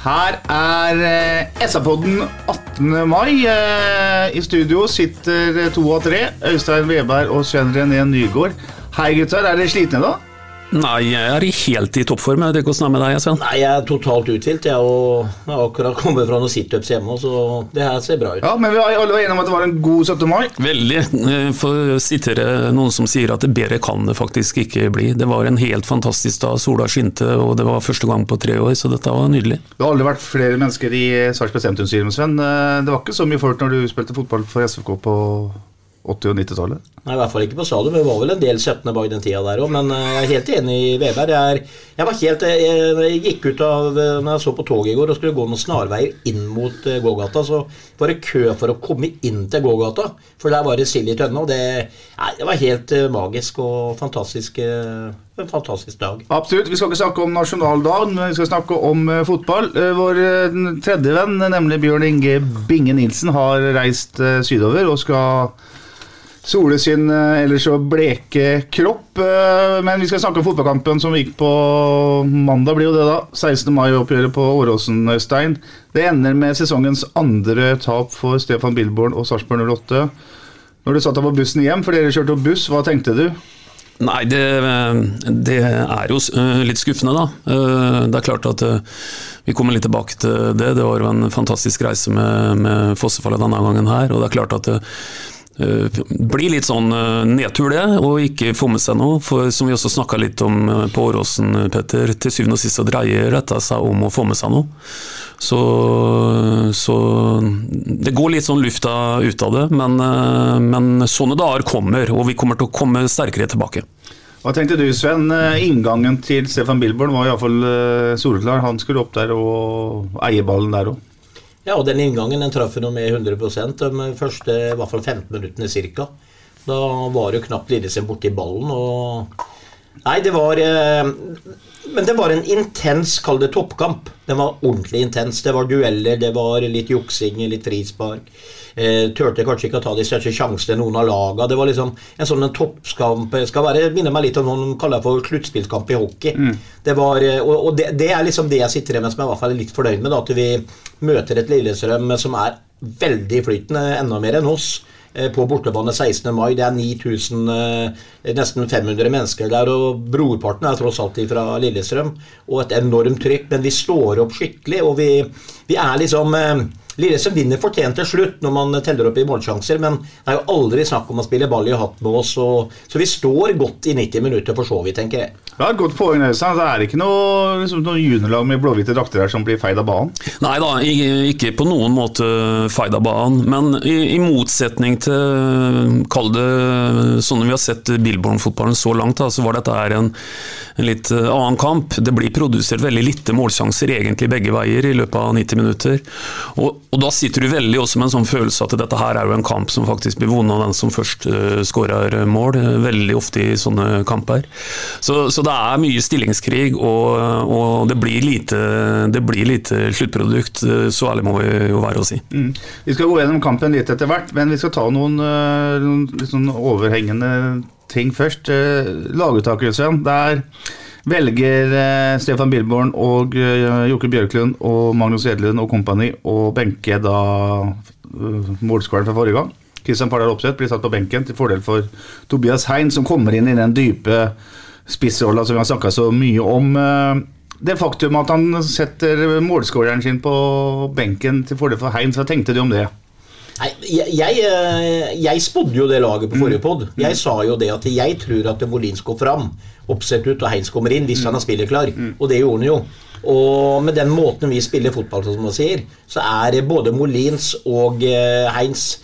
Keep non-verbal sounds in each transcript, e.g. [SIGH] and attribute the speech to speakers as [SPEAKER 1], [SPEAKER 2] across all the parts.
[SPEAKER 1] Her er eh, SA-podden 18. mai. Eh, I studio sitter to av tre. Øystein Veberg og Sven René Nygård. Hei, gutter. Er dere slitne, da?
[SPEAKER 2] Nei, jeg er helt i toppform. Jeg vet ikke Hvordan er med deg, Sven?
[SPEAKER 3] Nei, jeg er totalt uthvilt. Jeg jeg har akkurat kommet fra noen situps hjemme, så det her ser bra ut.
[SPEAKER 1] Ja, Men vi var alle enige om at det var en god 17. mai.
[SPEAKER 2] Veldig. Eh, For å sitere noen som sier at det bedre kan det faktisk ikke bli. Det var en helt fantastisk dag. Sola skinte, og det var første gang på tre år, så dette var nydelig.
[SPEAKER 1] Det har aldri vært flere mennesker i Sarpsborg sentrumsstadion, Sven. Eh, Det var ikke så mye folk når du spilte fotball for SFK på 80- og 90-tallet.
[SPEAKER 3] Nei, I hvert fall ikke på stadion, men det var vel en del 17. bak den tida der òg. Men eh, jeg er helt enig i Veberg. Jeg, jeg var helt jeg, jeg gikk ut av eh, Når jeg så på toget i går og skulle gå noen snarveier inn mot eh, gågata, så var det kø for å komme inn til gågata. For der var det sild i tønne, og det, nei, det var helt eh, magisk og fantastisk. eh, en fantastisk dag.
[SPEAKER 1] Absolutt. Vi skal ikke snakke om nasjonaldagen, men vi skal snakke om eh, fotball. Eh, vår eh, tredje venn, nemlig Bjørn Inge Binge Nilsen, har reist eh, sydover og skal sole sin eh, ellers så bleke kropp. Eh, men vi skal snakke om fotballkampen som gikk på mandag, blir jo det da. 16. mai-oppgjøret på Åråsen, Øystein. Det ender med sesongens andre tap for Stefan Billborn og Sarpsborg 08. Når du satt deg på bussen hjem, for dere kjørte opp buss, hva tenkte du?
[SPEAKER 2] Nei, det, det er jo eh, litt skuffende, da. Eh, Det er klart at eh, vi kommer litt tilbake til det. Det var jo en fantastisk reise med, med fossefallet denne gangen her. Og det er klart at eh, blir litt sånn eh, nedtur, det, og ikke få med seg noe. For som vi også snakka litt om eh, på Åråsen, Petter, til syvende og sist så dreier dette seg om å få med seg noe. Så, så det går litt sånn lufta ut av det, men, eh, men sånne dager kommer, og vi kommer til å komme sterkere tilbake.
[SPEAKER 1] Hva tenkte du, Sven? Eh, Inngangen til Stefan Bilborn var iallfall soleklar. Han skulle opp der og eie ballen der òg.
[SPEAKER 3] Ja, og den inngangen den traff han med 100 de første i hvert fall 15 minuttene cirka. Da var jo knapt Lillesand borti ballen. og Nei, det var eh, Men det var en intens, kall det toppkamp. Den var ordentlig intens. Det var dueller, det var litt juksing, litt frispark. Eh, tørte kanskje ikke å ta de største sjansene noen av laga. Det var liksom en sånn en toppkamp skal være, minner meg litt om noe de kaller for sluttspillskamp i hockey. Det var, eh, og og det, det er liksom det jeg sitter igjen med som jeg i hvert fall er litt fornøyd med. Da, at vi møter et Lillestrøm som er veldig flytende, enda mer enn oss eh, på bortebane 16. mai. Det er 9000, eh, nesten 500 mennesker der, og brorparten er tross alt fra Lillestrøm. Og et enormt trykk, men vi står opp skikkelig, og vi, vi er liksom Lillestrøm vinner fortjent til slutt når man teller opp i målsjanser, men det er jo aldri snakk om å spille ball i hatt med oss, og, så vi står godt i 90 minutter for så vidt, tenker jeg.
[SPEAKER 1] Det er et godt poeng. Øystein. Det er ikke noe, liksom, noe juniorlag med blåhvite drakter her som blir feid av banen.
[SPEAKER 2] Nei da, ikke på noen måte feid av banen, men i, i motsetning til Kall det sånn vi har sett Billborn-fotballen så langt, da, så var dette her en, en litt eh, annen kamp. Det blir produsert veldig lite målsjanser egentlig begge veier i løpet av 90 minutter. Og og da sitter du veldig også med en sånn følelse at dette her er jo en kamp som faktisk blir vunnet av den som først uh, skårer mål, veldig ofte i sånne kamper. Så, så det er mye stillingskrig, og, og det, blir lite, det blir lite sluttprodukt. Så ærlig må vi jo være å si.
[SPEAKER 1] Mm. Vi skal gå gjennom kampen litt etter hvert, men vi skal ta noen, noen sånn overhengende ting først. Laguttakelsen. Der velger eh, Stefan Bilborn og eh, Jokke Bjørklund og Magnus Edlund og kompani å benke da uh, målskåreren fra forrige gang. Kristian Fardal Opseth blir satt på benken til fordel for Tobias Hein, som kommer inn i den dype spissrolla som vi har snakka så mye om. Det faktum at han setter målskåreren sin på benken til fordel for Hein, hva tenkte du om det?
[SPEAKER 3] Nei, jeg, jeg, jeg spådde jo det laget på forrige pod. Jeg sa jo det at jeg tror at Molins går fram. Oppsett ut, og Heins kommer inn hvis han er spillerklar. Og det gjorde han jo. Og med den måten vi spiller fotball som man sier, så er både Molins og eh, Heins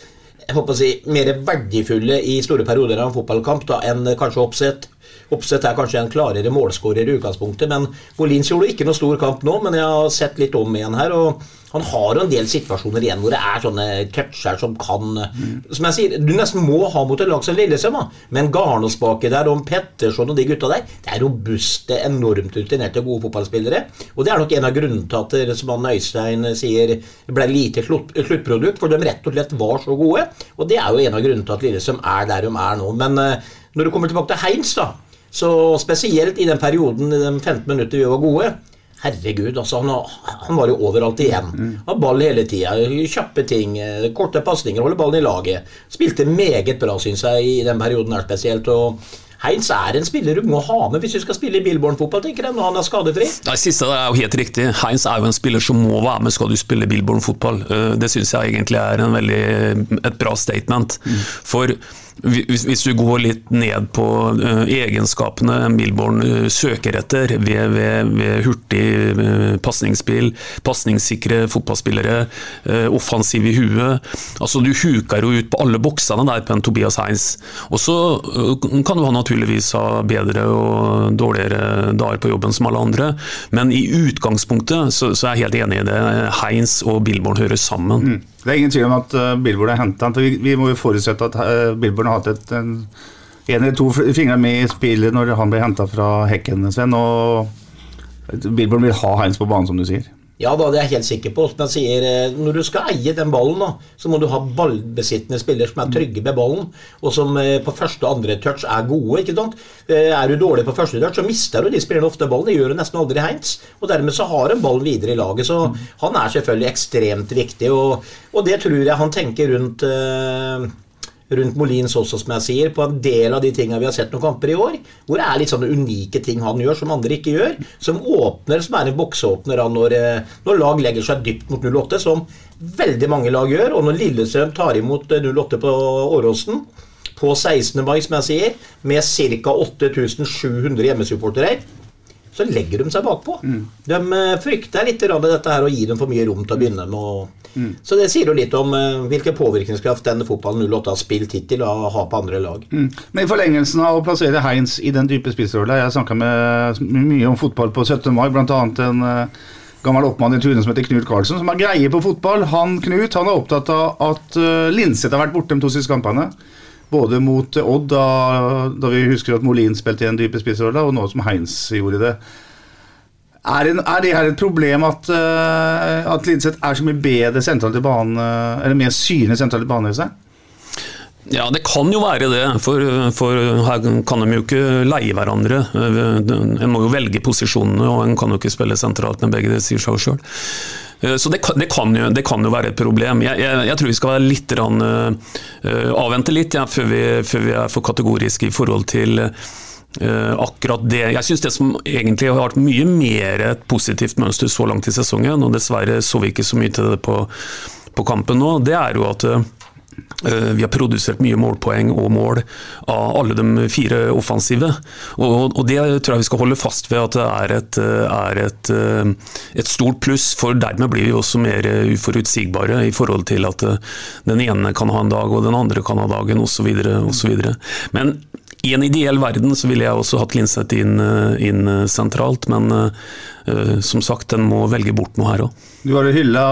[SPEAKER 3] jeg håper å si, mer verdifulle i store perioder av en fotballkamp da, enn kanskje Oppsett. Oppsett er kanskje en klarere målskårer i utgangspunktet, men Molins gjorde ikke noe stor kamp nå. Men jeg har sett litt om igjen her, og han har jo en del situasjoner igjen hvor det er sånne toucher som kan mm. Som jeg sier, du nesten må ha mot et lag som Lillesøm, men Garnås baki der, og Petterson og de gutta der, det er robuste, enormt rutinerte, gode fotballspillere. Og det er nok en av grunnene til at, som han Øystein sier, ble lite sluttprodukt, for de rett og slett var så gode. Og det er jo en av grunnene til at Lillesøm er der de er nå. Men uh, når du kommer tilbake til Heins, da så spesielt i den perioden, de 15 minutter vi var gode Herregud, altså han, han, var jo overalt igjen. Mm. Han ball hele tida. Kjappe ting, eh, korte pasninger, holde ballen i laget. Spilte meget bra, syns jeg, i den perioden her spesielt. og Heinz er en spiller du må ha med hvis du skal spille i Billborn-fotball, tenker jeg, når han er skadefri.
[SPEAKER 2] Det siste er jo helt riktig. Heinz er jo en spiller som må være med skal du spille Billborn-fotball. Eh, det syns jeg egentlig er veldig, et bra statement. Mm. For hvis du går litt ned på uh, egenskapene Milborn uh, søker etter ved, ved, ved hurtig uh, pasningsspill, pasningssikre fotballspillere, offensiv i huet altså Du huker jo ut på alle boksene der på en Tobias Heins. Og så kan du ha naturligvis ha bedre og dårligere dager på jobben som alle andre, men i utgangspunktet så, så er jeg helt enig i det. Heins og Milborn hører sammen. Mm.
[SPEAKER 1] Det er ingen tvil om at uh, Billboard har henta. Vi, vi, må jo forutsette at uh, Billboard har hatt et, en, en eller to fingre med i spillet når han ble henta fra Hekken, Sven. Og Billboard vil ha Heinz på banen, som du sier.
[SPEAKER 3] Ja da, det er jeg helt sikker på. Men sier, eh, Når du skal eie den ballen, da, så må du ha ballbesittende spillere som er trygge med ballen, og som eh, på første og andre touch er gode. ikke sant? Eh, er du dårlig på første touch, så mister du de spillerne ofte ballen. Det gjør du nesten aldri Heinz. Og dermed så har en ballen videre i laget. Så han er selvfølgelig ekstremt viktig, og, og det tror jeg han tenker rundt uh, rundt Molins også, som jeg sier, på en del av de tingene vi har sett noen kamper i år. Hvor det er litt sånne unike ting han gjør som andre ikke gjør. Som åpner, som er en bokseåpner når, eh, når lag legger seg dypt mot 08, som veldig mange lag gjør. Og når Lillestrøm tar imot 08 eh, på Åråsen på 16. mai, som jeg sier, med ca. 8700 hjemmesupportere så legger de seg bakpå. Mm. De eh, frykter litt dette her å gi dem for mye rom til å begynne med. Mm. Så det sier jo litt om uh, hvilken påvirkningskraft denne fotballen 08 har spilt hittil og har på andre lag. Mm.
[SPEAKER 1] Men i forlengelsen av å plassere Heinz i den dype spissrolla Jeg snakka mye om fotball på 17. mai, bl.a. en uh, gammel oppmann i Tune som heter Knut Karlsen, som har greie på fotball. Han Knut han er opptatt av at uh, Linseth har vært borte de to siste kampene. Både mot Odd, da, da vi husker at Molin spilte i en dype spissrolle, og nå som Heinz gjorde det. Er, en, er, det her et problem at, uh, at Linseth er så mye bedre sentralt i banen, eller mer synlig sentralt i banen i seg?
[SPEAKER 2] Ja, det kan jo være det, for, for, her kan de jo ikke leie hverandre. En må jo velge posisjonene, og en kan jo ikke spille sentralt med begge, det sier seg sjøl. Eh, så det kan, det, kan jo, det kan, jo, være et problem. Jeg, jeg, jeg tror vi skal være litt rann, uh, avvente litt ja, før, vi, før, vi, er for kategoriske i forhold til uh, akkurat det. Jeg syns det som egentlig har vært mye mer et positivt mønster så langt i sesongen, og dessverre så vi ikke så mye til det på, på kampen nå, det er jo at uh, Eh, vi har produsert mye målpoeng og mål av alle de fire offensive. Og, Det tror jeg vi skal holde fast ved at det er et, er et, eh, et stort pluss. For dermed blir vi også mer uforutsigbare i forhold til at eh, den ene kan ha en dag og den andre kan ha dagen osv. Men i en ideell verden så ville jeg også hatt Linseth inn, inn sentralt, men uh, som sagt, den må velge bort noe her òg.
[SPEAKER 1] Du har jo hylla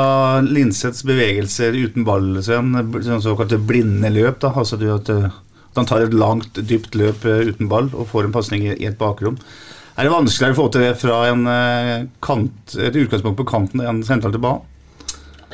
[SPEAKER 1] Linseths bevegelser uten ball, Sven. Sånn såkalte blinde løp. da, altså at, at han tar et langt, dypt løp uten ball og får en pasning i, et bakrom. Er det vanskeligere å få til det fra en, kant, et utgangspunkt på kanten enn sentralt til banen?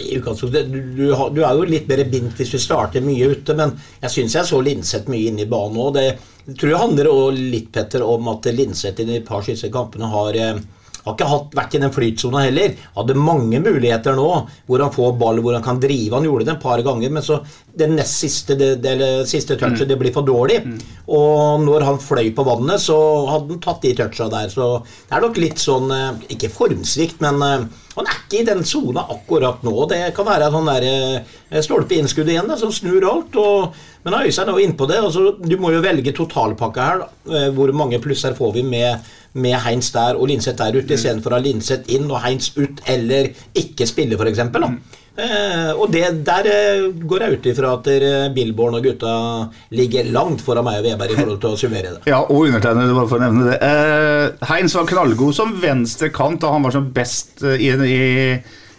[SPEAKER 3] I utgangspunktet, du, du, du er jo litt mer bindt hvis du starter mye ute, men jeg syns jeg så Linseth mye inne i banen òg. Det tror jeg handler litt Petter, om at Linseth i de par siste kampene har eh, har ikke hatt, vært i den flytsona heller. Hadde mange muligheter nå hvor han får ball, hvor han kan drive. Han gjorde det et par ganger, men så det nest siste, det, det, siste touchet det blir for dårlig. Og når han fløy på vannet, så hadde han tatt de toucha der. Så det er nok litt sånn eh, Ikke formsvikt, men eh, han er ikke i den sona akkurat nå. Det kan være sånn der eh, stolpeinnskudd igjen da, som snur alt. Og, men Øystein er jo innpå det. Altså, du må jo velge totalpakka her. da. Hvor mange plusser får vi med, med Heinz der og Linseth der ute, istedenfor å ha Linseth inn og Heinz ut, eller ikke spille, f.eks. Eh, og det, der eh, går jeg ut ifra at eh, Billborn og gutta ligger langt foran meg og Veberg i forhold til å summere det.
[SPEAKER 1] Ja, og undertegnede, bare for å nevne det. Eh, Heinz var knallgod som venstre kant da han var som best eh, i, i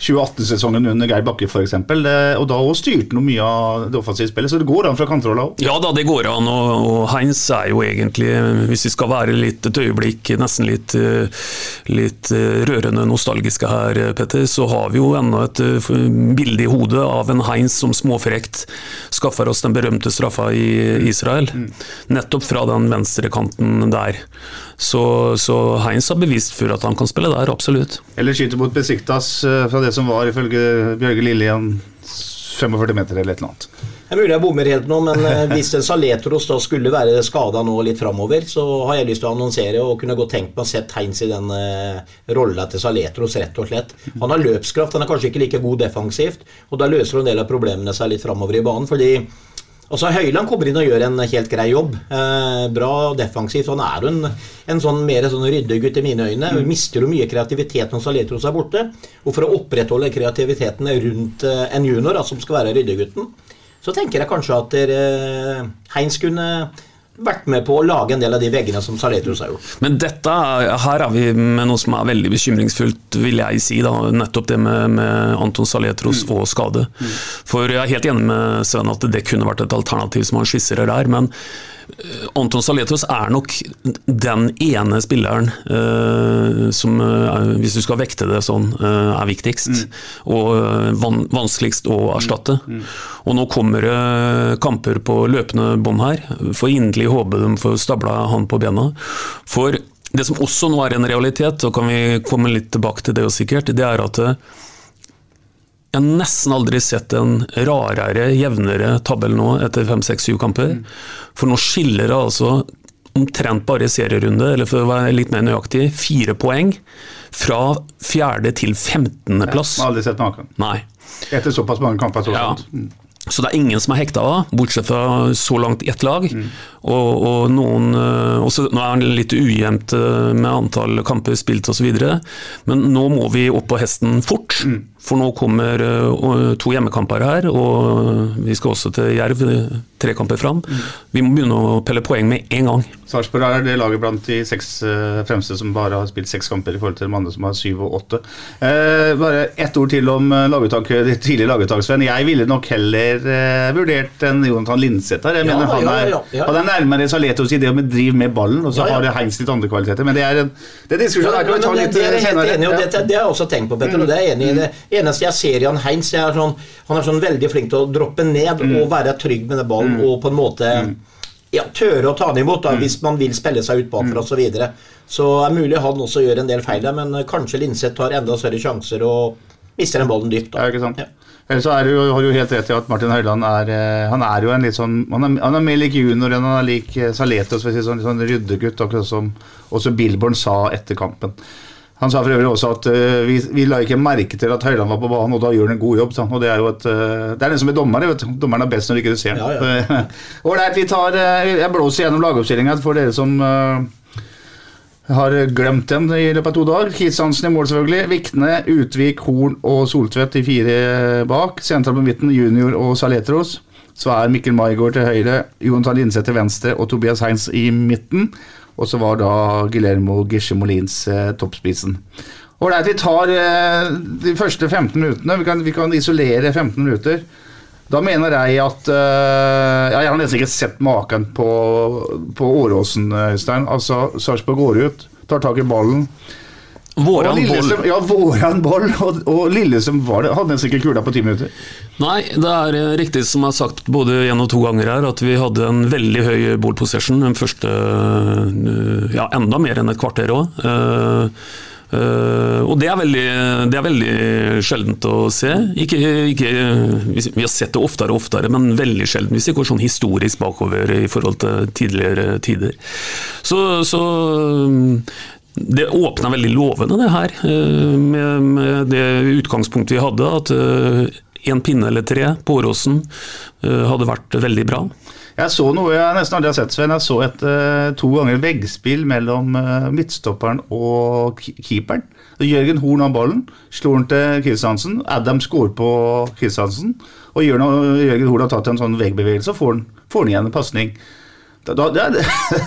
[SPEAKER 1] 2018-sesongen under Geir Bakke f.eks. Og da òg styrte han mye av det offensive spillet, så det går an fra kantrolla òg.
[SPEAKER 2] Ja da, det går an, og, og Heinz er jo egentlig, hvis vi skal være litt et øyeblikk, nesten litt, eh, litt eh, rørende nostalgiske her, Petter, så har vi jo ennå et eh, bilde i hodet av en Heinz som småfrekt skaffer oss den berømte straffa i Israel. Nettopp fra den venstrekanten der. Så, så Heinz har bevist for at han kan spille der, absolutt.
[SPEAKER 1] Eller skyter mot Besiktas eh, fra det som var ifølge Bjørge Liljen 45 meter eller et eller annet.
[SPEAKER 3] Det er mulig jeg bommer helt nå, men eh, hvis en Saletros da skulle være skada nå litt framover, så har jeg lyst til å annonsere og kunne godt tenkt meg å sette Heinz i den uh, rolla til Saletros, rett og slett. Han har løpskraft, han er kanskje ikke like god defensivt, og da løser en del av problemene seg litt framover i banen. fordi Altså Høyland kommer inn og gjør en helt grei jobb. Eh, bra defensivt. Han er jo en, en sånn mer sånn ryddegutt i mine øyne. Mm. mister jo mye kreativitet når Saletros er borte. Og for å opprettholde kreativiteten rundt eh, en junior da, som skal være ryddegutten, så tenker jeg kanskje at dere, Heins kunne vært med på å lage en del av de veggene som Saletros har gjort.
[SPEAKER 2] Men dette, er- her er vi med noe som er veldig bekymringsfullt, vil jeg si. Da. Nettopp det med, med Anton Saletros og skade. For jeg er helt enig med Sven at det kunne vært et alternativ som han skisserer der. Men Anton Saletros er nok den ene spilleren uh, som, uh, hvis du skal vekte det sånn, uh, er viktigst. Og eh, van, vanskeligst å erstatte. Og nå kommer det kamper på løpende bånd her. Får inderlig håpe de får stabla han på bena. For det som også nå er en realitet, og kan vi komme litt tilbake til det jo sikkert, det er at eh, jeg har nesten aldri sett en rarere, jevnere tabell nå etter fem, seks, syv kamper. For nå skiller det altså omtrent bare serierunde, eller for å være litt mer nøyaktig, fire poeng fra fjerde til femtendeplass.
[SPEAKER 1] Ja, aldri sett maken.
[SPEAKER 2] Nei.
[SPEAKER 1] Etter såpass mange kamper. Så,
[SPEAKER 2] Ja.
[SPEAKER 1] Mm.
[SPEAKER 2] Så det er ingen som er hekta av, bortsett fra så langt ett lag. Og, og noen øh, også, Nå er det litt ujevnt øh, med antall kamper spilt osv., men nå må vi opp på hesten fort. For nå kommer øh, to hjemmekamper her, og vi skal også til Jerv, tre kamper fram. Vi må begynne å pelle poeng med en gang.
[SPEAKER 1] Sarpsborg er det laget blant de seks eh, fremste som bare har spilt seks kamper, i forhold til de andre som har syv og åtte. Eh, bare ett ord til om eh, laguttak, tidlige laguttak, Sven. Jeg ville nok heller eh, vurdert en Jonathan Linseth her. Jeg
[SPEAKER 3] Ja,
[SPEAKER 1] mener han
[SPEAKER 3] ja,
[SPEAKER 1] er,
[SPEAKER 3] ja, ja.
[SPEAKER 1] han er nærmere Saletos i det med driv med ballen, og så
[SPEAKER 3] Ja, ja.
[SPEAKER 1] har det Heinz litt andre kvaliteter. Men det er en det er diskusjon her kan vi ta litt
[SPEAKER 3] det, det er
[SPEAKER 1] senere.
[SPEAKER 3] har jeg også tenkt på, Petter. og det er jeg enig i. Det eneste jeg ser i han Heinz, er sånn, han er sånn veldig flink til å droppe ned og være trygg med den ballen og på en måte ja, tørre å ta den imot da, hvis man vil spille seg ut bakfra osv. Så, videre. så er mulig han også gjør en del feil der, men eh, kanskje Linseth tar enda større sjanser og mister den ballen dypt. Da.
[SPEAKER 1] Ja, ikke sant? Ellers så er du, har du jo helt rett i at Martin Høiland er eh, Han er jo en litt sånn Han er, han er mer lik junior enn han er lik eh, Saletos, si sånn, sånn ryddegutt, akkurat som også Billborn sa etter kampen. Han sa for øvrig også at uh, vi, vi la ikke merke til at Høiland var på banen, og da gjør han en god jobb. sa. Og Det er jo et, uh, det er den som er dommer. vet. Dommeren er best når du ikke ser
[SPEAKER 3] Ja.
[SPEAKER 1] Ålreit, [LAUGHS] vi tar uh, Jeg blåser gjennom lagoppstillinga for dere som har glemt den i løpet av to dager. Kristiansen i mål, selvfølgelig. Vikne, Utvik, Horn og Soltvedt i fire bak. Sentral på midten, Junior og Saletros. Så er Mikkel Maigård til høyre, Jonathan Linseth til venstre og Tobias Heins i midten. Og så var da Guillermo Gisje Molins eh, toppspissen. Ålreit, vi tar eh, de første 15 minuttene. Vi kan, vi kan isolere 15 minutter. Da mener jeg at eh, ja, Jeg har nesten ikke sett maken på, på Åråsen, Øystein. Altså, Sarpsborg går ut, tar tak i ballen.
[SPEAKER 2] Våran boll.
[SPEAKER 1] Ja, våran boll. Og, og Lillestrøm var det, hadde nesten ikke kula på ti minutter.
[SPEAKER 2] Nei, det er eh, riktig som jeg har sagt både én og to ganger her, at vi hadde en veldig høy ball possession den første eh, Ja, enda mer enn et kvarter òg. og det er, veldig, det er veldig sjeldent å se. Ikke, ikke, vi har sett det oftere og oftere, men veldig sjelden hvis vi går sånn historisk bakover i forhold til tidligere tider. Så, så det åpna veldig lovende, det her, eh, med, med det utgangspunktet vi hadde. At en pinne eller tre på Åråsen eh, hadde vært veldig bra.
[SPEAKER 1] Jeg så noe jeg nesten aldri har sett, Sven. Jeg så et eh, to ganger veggspill mellom eh, midtstopperen og keeperen. Jørgen Horn av ballen, slår den til Kristiansen. Adam scorer på Kristiansen. Og Jørgen Horn har tatt en sånn veggbevegelse og får den, får den igjen en pasning. Da, da, det, [LAUGHS] er,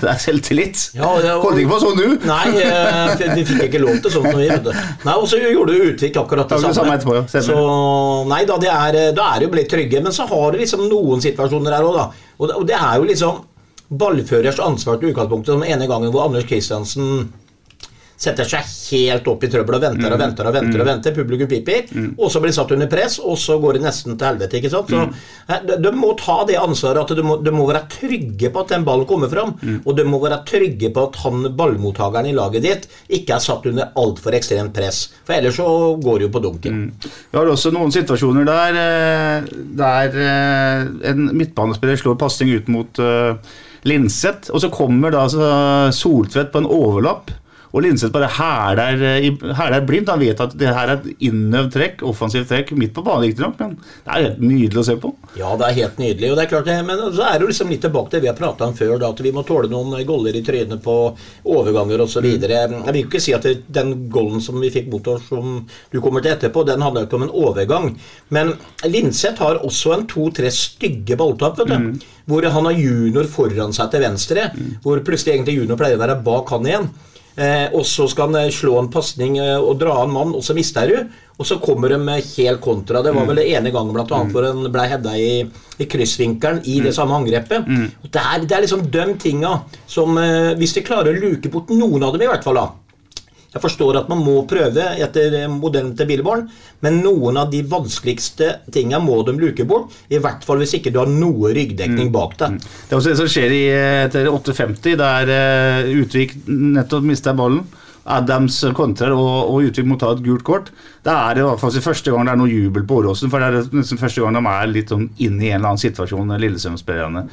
[SPEAKER 1] det er selvtillit.
[SPEAKER 3] Ja, ja,
[SPEAKER 1] Holdt ikke på sånn, du?
[SPEAKER 3] Nei, de, for vi fikk ikke lov til sånt. når vi. Nei, Og så gjorde Utvik akkurat det
[SPEAKER 1] det
[SPEAKER 3] samme.
[SPEAKER 1] etterpå, ja.
[SPEAKER 3] Så nei da, det er, da er det jo blitt trygge. Men så har du liksom noen situasjoner her òg, da. Og det, og det er jo liksom ballførers ansvar til utgangspunktet. Den ene gangen hvor Anders Kristiansen setter seg helt opp i trøbbel og venter og venter og venter. og venter, Publikum piper. Og så blir satt under press, og så går det nesten til helvete. ikke sant? Så eh, de, de må ta det ansvaret at de må, de må være trygge på at den ballen kommer fram. Og de må være trygge på at han ballmottakeren i laget ditt ikke er satt under altfor ekstremt press. For ellers så går det jo på dunken.
[SPEAKER 1] Vi har også noen situasjoner der, eh, der eh, en midtbanespiller slår pasning ut mot uh, Linseth, og så kommer da altså Soltvedt på en overlapp. Og Linseth bare hæler, eh, hæler blindt. Han vet at det her er et innøvd trekk, offensivt trekk, midt på banen riktignok, men det er helt nydelig å se på.
[SPEAKER 3] Ja, det er helt nydelig. og det er klart det, Men så er det jo liksom litt tilbake til det vi har prata om før, da, at vi må tåle noen goller i trynet på overganger osv. Jeg vil ikke si at den golden som vi fikk mot oss, som du kommer til etterpå, den handla ikke om en overgang. Men Linseth har også en to-tre stygge balltap, vet du. Hvor han har junior foran seg til venstre. Hvor plutselig egentlig junior pleier å være bak han igjen. Eh, og så skal han eh, slå en pasning eh, og dra en mann, og så mister du. Og så kommer de med helt kontra. Det var vel det ene gangen blant annet hvor han ble hedda i, i kryssvinkelen i det samme angrepet. Og det, er, det er liksom de tinga som eh, Hvis de klarer å luke bort noen av dem, i hvert fall, da. Jeg forstår at man må prøve etter eh, modellen til Billborn, men noen av de vanskeligste tinga må de luke bort. I hvert fall hvis ikke du har noe ryggdekning bak deg.
[SPEAKER 1] Det er også det som skjer i, eh, etter 8.50, der eh, Utvik nettopp mista ballen. Adams kontrer, og, og Utvik må ta et gult kort. Det er i hvert fall første gang det er noe jubel på Åråsen, for det er nesten første gang de er litt sånn inne i en eller annen situasjon, Lillestrøm-spillerne.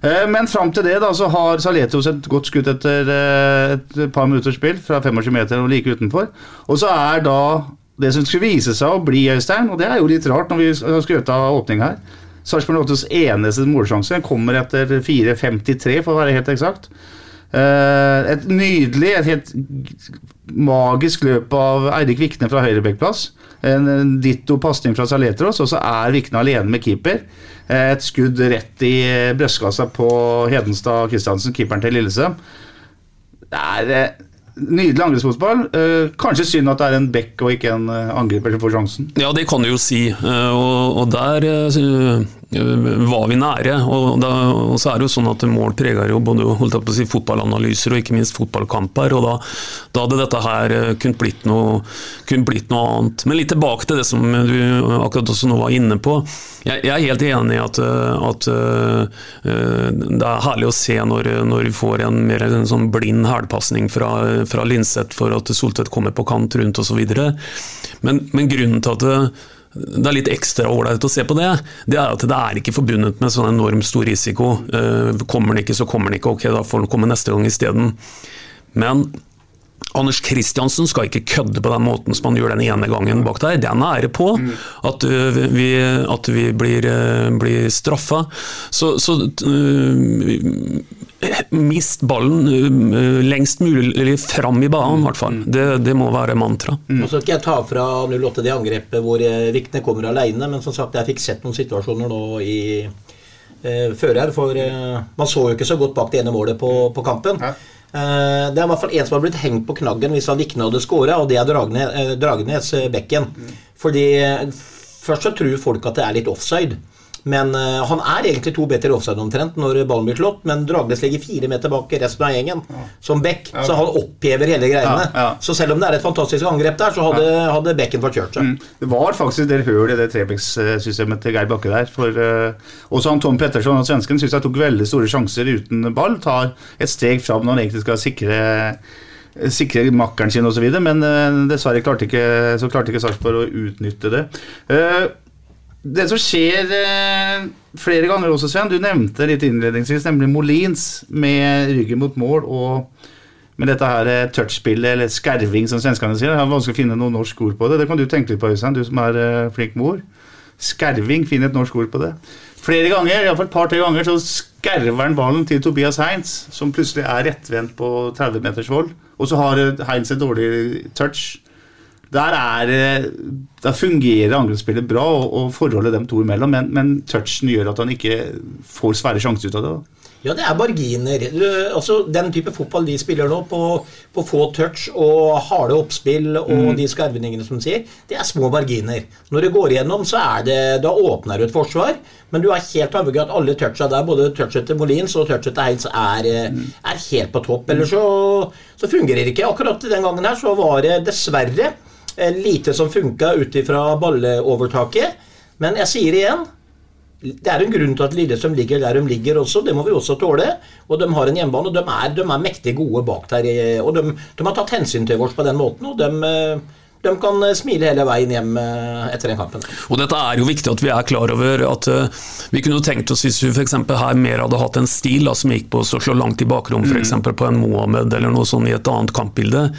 [SPEAKER 1] Eh, Men fram til det da, så har Saletos et godt skudd etter eh, et par minutters spill fra 25 meter og like utenfor. Og så er da det som skulle vise seg å bli Øystein, og det er jo litt rart når vi har skrøt av åpning her Sarpsborg 8s eneste målsjanse kommer etter 4.53, for å være helt eksakt. Eh, et nydelig, et helt magisk løp av Eirik Vikne fra høyrebekkplass. En ditto pasning fra Saletros, og så er Vikne alene med keeper. Eh, et skudd rett i brystkassa på Hedenstad Christiansen, keeperen til Lillesøm. Det er eh, nydelig angrepsfotball. Eh, kanskje synd at det er en bekk og ikke en eh, angriper som får sjansen.
[SPEAKER 2] Ja, det kan du jo si. eh, Og, der eh, var vi nære. Og, da, og så er det jo sånn at mål preger jo både holdt jeg på å si, fotballanalyser og ikke minst fotballkamper. og Da, da hadde dette her eh, kunnet blitt, kunnet blitt noe annet. Men litt tilbake til det som du akkurat også nå var inne på. Jeg, jeg er helt enig i at, eh, at uh, det er herlig å se når, når vi får en mer en sånn blind hælpasning fra, fra Linseth for at Soltvedt kommer på kant rundt osv. Men, men grunnen til at det, det er litt ekstra ålreit å se på det, det er at det er ikke forbundet med sånn enormt stor risiko. Eh, Kommer den ikke, så kommer den ikke. Ok, da får den komme neste gang isteden. Men Anders Kristiansen skal ikke kødde på den måten som han gjør den ene gangen bak der. Det er nære på at uh, vi, at vi blir, uh, blir straffa. Så, så mist ballen uh, lengst mulig eller fram i banen, i hvert fall. Det, det må være mantra.
[SPEAKER 3] så skal ikke jeg ta fra 08 det angrepet hvor eh, Vikne kommer alene, men som sagt, jeg fikk sett noen situasjoner nå i eh, før her. For eh, man så jo ikke så godt bak det ene målet på, på kampen. Eh, Det er i hvert fall en som har blitt hengt på knaggen hvis han ikke hadde skåra, og det er Dragne- eh, Dragnes eh, Bekken. Fordi eh, først så tror folk at det er litt offside. Men uh, han er egentlig to meter offside omtrent når ballen blir slått, men Dragnes ligger fire meter bak resten av gjengen som back, så han opphever hele greiene.
[SPEAKER 1] Ja, ja.
[SPEAKER 3] Så selv om det er et fantastisk angrep der, så hadde, hadde Bekken fått kjørt seg.
[SPEAKER 1] Det var faktisk en del høl i det Trebecks-systemet til Geir Bakke der. For, uh, også han Tom Petterson, han svensken, syns jeg tok veldig store sjanser uten ball. Tar et steg fram når han egentlig skal sikre sikre makkeren sin osv., men eh, dessverre klarte ikke, så klarte ikke Sarpsborg å utnytte det. Eh, det som skjer eh, flere ganger også, Sven, du nevnte litt innledningsvis, nemlig Molins med ryggen mot mål og med dette her eh, touchspillet, eller skerving som svenskene sier. Det er vanskelig å finne noe norsk ord på det. Det kan du tenke litt på, Øystein, du som er eh, flink med ord. Skerving, finn et norsk ord på det. Flere ganger, iallfall et par-tre ganger, så skerver han ballen til Tobias Heinz, som plutselig er rettvendt på 30 meters vold. Og så har eh, Heinz et dårlig touch. Der, er, eh, der fungerer angrepsspillet bra, og, og forholdet dem to imellom, men, men touchen gjør at han ikke får svære sjanser ut av det. da.
[SPEAKER 3] Ja, det er marginer. Altså, den type fotball de spiller nå, på, på få touch og harde oppspill og
[SPEAKER 1] Mm.
[SPEAKER 3] de skarvningene som de sier, det er små marginer. Når det går igjennom, så er det, da åpner du et forsvar, men du er helt avhengig av at alle toucha der, både touchet til Molins og touchet til Heinz, er, eh,
[SPEAKER 1] Mm.
[SPEAKER 3] er helt på topp. Ellers så, så fungerer det ikke. Akkurat den gangen her så var det dessverre lite som funka ut ifra balleovertaket. Men jeg sier igjen, det er en grunn til at Lillestrøm ligger der de ligger også, det må vi også tåle. Og de har en hjemmebane, og de er, de er mektig gode bak der. eh, Og de, de har tatt hensyn til oss på den måten, og de, eh, de kan eh, smile hele veien hjem eh, etter den kampen.
[SPEAKER 2] Og dette er jo viktig at vi er klar over at eh, vi kunne jo tenkt oss hvis vi f.eks. her mer hadde hatt en stil da, som gikk på å slå langt i bakrom, f.eks. på en Mohammed eller noe sånt i et annet kampbilde.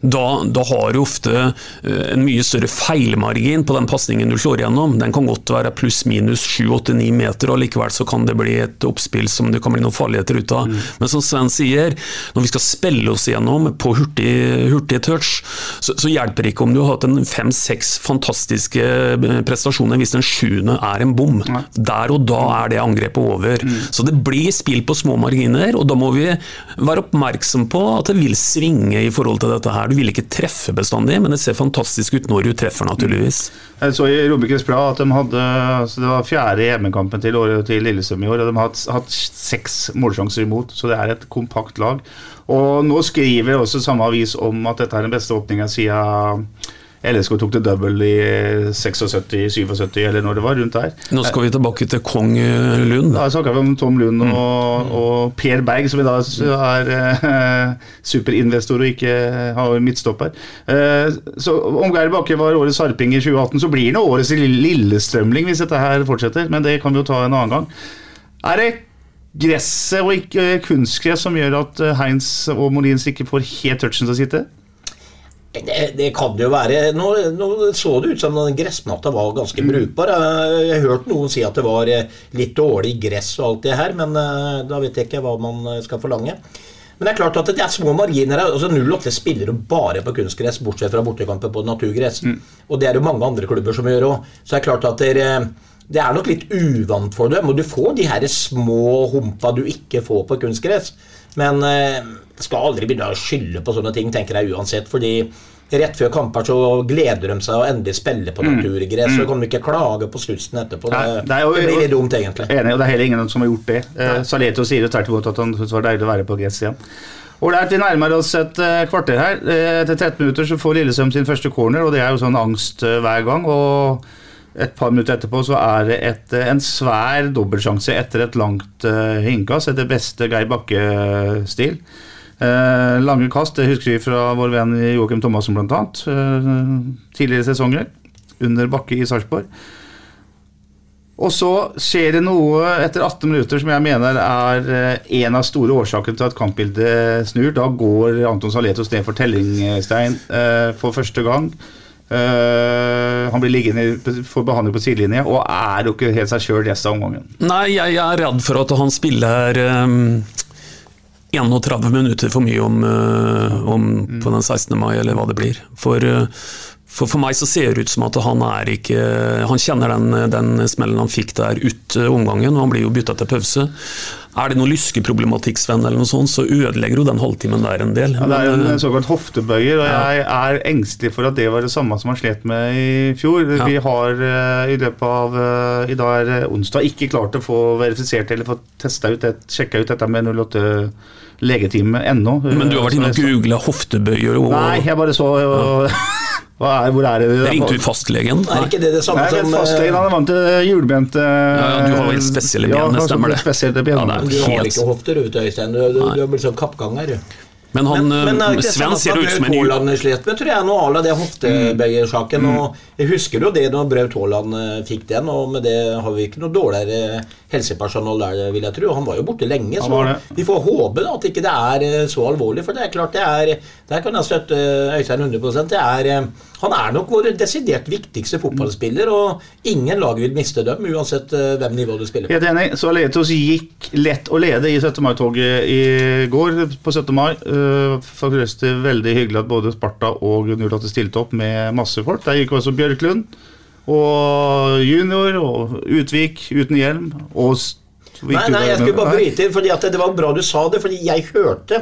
[SPEAKER 2] Da, da har du ofte eh, en mye større feilmargin på den pasningen du slår igjennom. Den kan godt være pluss-minus 7-8-9 meter, og likevel så kan det bli et oppspill som det kan bli noen farligheter ut av. Men som Sven sier, når vi skal spille oss igjennom på hurtig, hurtig touch, så, så hjelper det ikke om du har hatt en fem-seks fantastiske eh, prestasjoner hvis den sjuende er en bom. Der og da er det angrepet over. Så det blir spill på små marginer, og da må vi være oppmerksom på at det vil svinge i forhold til dette her. Du vil ikke treffe bestandig, men det ser fantastisk ut når du treffer, naturligvis.
[SPEAKER 1] Jeg så i Romerikes Blad at de hadde altså Det var fjerde hjemmekampen til, til Lillestrøm i år, og de har hatt, hatt seks målsjanser imot, så det er et kompakt lag. Og nå skriver også samme avis om at dette er den beste åpninga siden LSK tok det double i 76-77, eller når det var, rundt der.
[SPEAKER 2] Nå skal vi tilbake til Kong eh, Lund.
[SPEAKER 1] Da snakka vi om Tom Lund og, og Per Berg, som i dag er eh, superinvestor og ikke har midtstopper. Eh, så om Geir Bakke var årets sarping i 2018, så blir det årets lille- lillestrømling hvis dette her fortsetter, men det kan vi jo ta en annen gang. Er det gresset og ikke kunstgress som gjør at eh, Heinz og Molins ikke får helt touchen til å sitte?
[SPEAKER 3] Det, det kan det jo være. Nå, nå så det ut som den gressmatta var ganske brukbar. Jeg har hørt noen si at det var eh, litt dårlig gress og alt det her, men eh, da vet jeg ikke hva man eh, skal forlange. Men det er klart at det er små marginer her. altså 08 spiller jo bare på kunstgress, bortsett fra bortekamper på naturgress. Og det er det jo mange andre klubber som gjør òg. Så det er klart at det, det er nok litt uvant for dem. Og du får de her små humpa du ikke får på kunstgress. Men eh, skal aldri begynne å skylde på sånne ting, tenker jeg uansett. fordi Rett før kamper så gleder de seg å endelig spille på naturgress. Så kan de ikke klage på slutsen etterpå. Det,
[SPEAKER 1] Nei, det er jo-
[SPEAKER 3] det blir litt dumt, egentlig.
[SPEAKER 1] Enig, og det er heller ingen som har gjort det. Eh, Saleto sier jo tvert imot at han syntes det var deilig å være på gress igjen. Ålreit, vi nærmer oss et eh, kvarter her. Eh, Etter 13 minutter så får Lillesøm sin første corner, og det er jo sånn angst hver gang. Og et par minutter etterpå så er det et, eh, en svær dobbeltsjanse etter et langt uh, innkast, etter beste Geir Bakke-stil. Uh, lange kast, det husker vi fra vår venn Joakim Thomassen bl.a. Uh, tidligere sesonger, under Bakke i Sarpsborg. Og så skjer det noe etter 18 minutter som jeg mener er en av store årsakene til at kampbildet snur. Da går Anton Saletos ned for tellingstein for første gang. Eh, han blir liggende for behandling på sidelinje og er jo ikke helt seg sjøl resten av omgangen.
[SPEAKER 2] Nei, jeg er redd for at han spiller um, 31 minutter for mye om, uh, om på den 16. mai, eller hva det blir. For uh, For, for meg så ser det ut som at han er ikke Han kjenner den, den smellen han fikk der ut omgangen, og han blir jo bytta til pause. Er det noe lyskeproblematikk, Sven, eller noe sånt, så ødelegger jo den halvtimen der en del.
[SPEAKER 1] Ja, det er jo en såkalt hoftebøyer, og
[SPEAKER 2] Ja.
[SPEAKER 1] jeg er engstelig for at det var det samme som han slet med i fjor.
[SPEAKER 2] Ja.
[SPEAKER 1] Vi har eh, i løpet av eh, I dag er onsdag ikke klart å få verifisert eller få testa ut, det- sjekka ut dette med 08 legetime ennå.
[SPEAKER 2] men du har vært inne og googla hoftebøyer og
[SPEAKER 1] Nei, jeg bare så og, [LAUGHS] er, Hvor er det?
[SPEAKER 2] Ringte du fastlegen?
[SPEAKER 3] Er ikke det det samme
[SPEAKER 1] Nei,
[SPEAKER 3] som
[SPEAKER 1] fastlegen han er vant til hjulbente
[SPEAKER 2] Ja, ja, du har jo spesielle ben,
[SPEAKER 1] ja,
[SPEAKER 2] det stemmer det.
[SPEAKER 1] Spesielle ben.
[SPEAKER 2] Ja, det er
[SPEAKER 3] Du har ikke hofter, du, Øystein. Du, du, du har blitt sånn kappganger.
[SPEAKER 2] Men han,
[SPEAKER 3] Men, men
[SPEAKER 2] eh,
[SPEAKER 3] det
[SPEAKER 2] Sven ser ut som en
[SPEAKER 3] Braut Haaland slet med, tror jeg, noe à la det hoftebøyersaken.
[SPEAKER 1] Mm.
[SPEAKER 3] Jeg husker jo det da Braut Haaland eh, fikk den, og med det har vi ikke noe dårligere helsepersonell der, vil jeg tro. Han var jo borte lenge, så vi får håpe da, at ikke det er eh, så alvorlig. For det er klart det er Der kan jeg støtte eh, Øystein 100 det er, eh, Han er nok vår desidert viktigste fotballspiller, og ingen lag vil miste dem, uansett hvem nivå du spiller på.
[SPEAKER 1] Helt enig. Så Aletos gikk lett å lede i 17. mai-toget i går på 17. mai. Faktisk veldig hyggelig at både Sparta og 08 stilte opp med masse folk. Der gikk også Bjørklund og Junior og Utvik uten hjelm. Og
[SPEAKER 3] Nei, nei, jeg skulle bare bryte inn, fordi det var bra du sa det. Fordi jeg hørte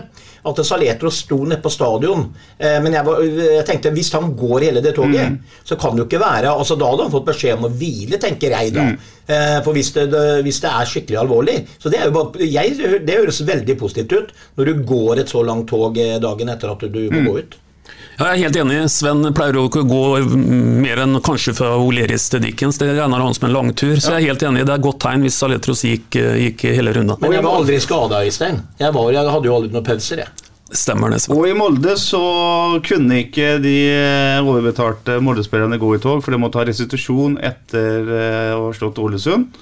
[SPEAKER 3] at Saletro sto nede på stadion. Eh, men jeg, var, jeg tenkte hvis han går hele det toget,
[SPEAKER 1] Mm.
[SPEAKER 3] så kan det jo ikke være altså Da hadde han fått beskjed om å hvile, tenker jeg da.
[SPEAKER 1] Mm.
[SPEAKER 3] Eh, for hvis det, hvis det er skikkelig alvorlig. Så det, bare, jeg, det høres veldig positivt ut når du går et så langt tog eh, dagen etter at du må
[SPEAKER 1] Mm.
[SPEAKER 3] gå ut.
[SPEAKER 2] Ja, jeg er helt enig. Sven pleier jo ikke å gå mer enn kanskje fra Oleris til Dickens. Det regner han som en langtur. Så jeg er helt enig. Det er et godt tegn hvis Saletros gikk, gikk hele runda.
[SPEAKER 3] Men jeg var aldri skada, Øystein. Jeg, var, jeg hadde jo aldri noen pauser, jeg.
[SPEAKER 2] Stemmer det, Sven.
[SPEAKER 1] Og i Molde så kunne ikke de eh, overbetalte Molde-spillerne gå i tog, for de måtte ha restitusjon etter eh, å ha slått Ålesund.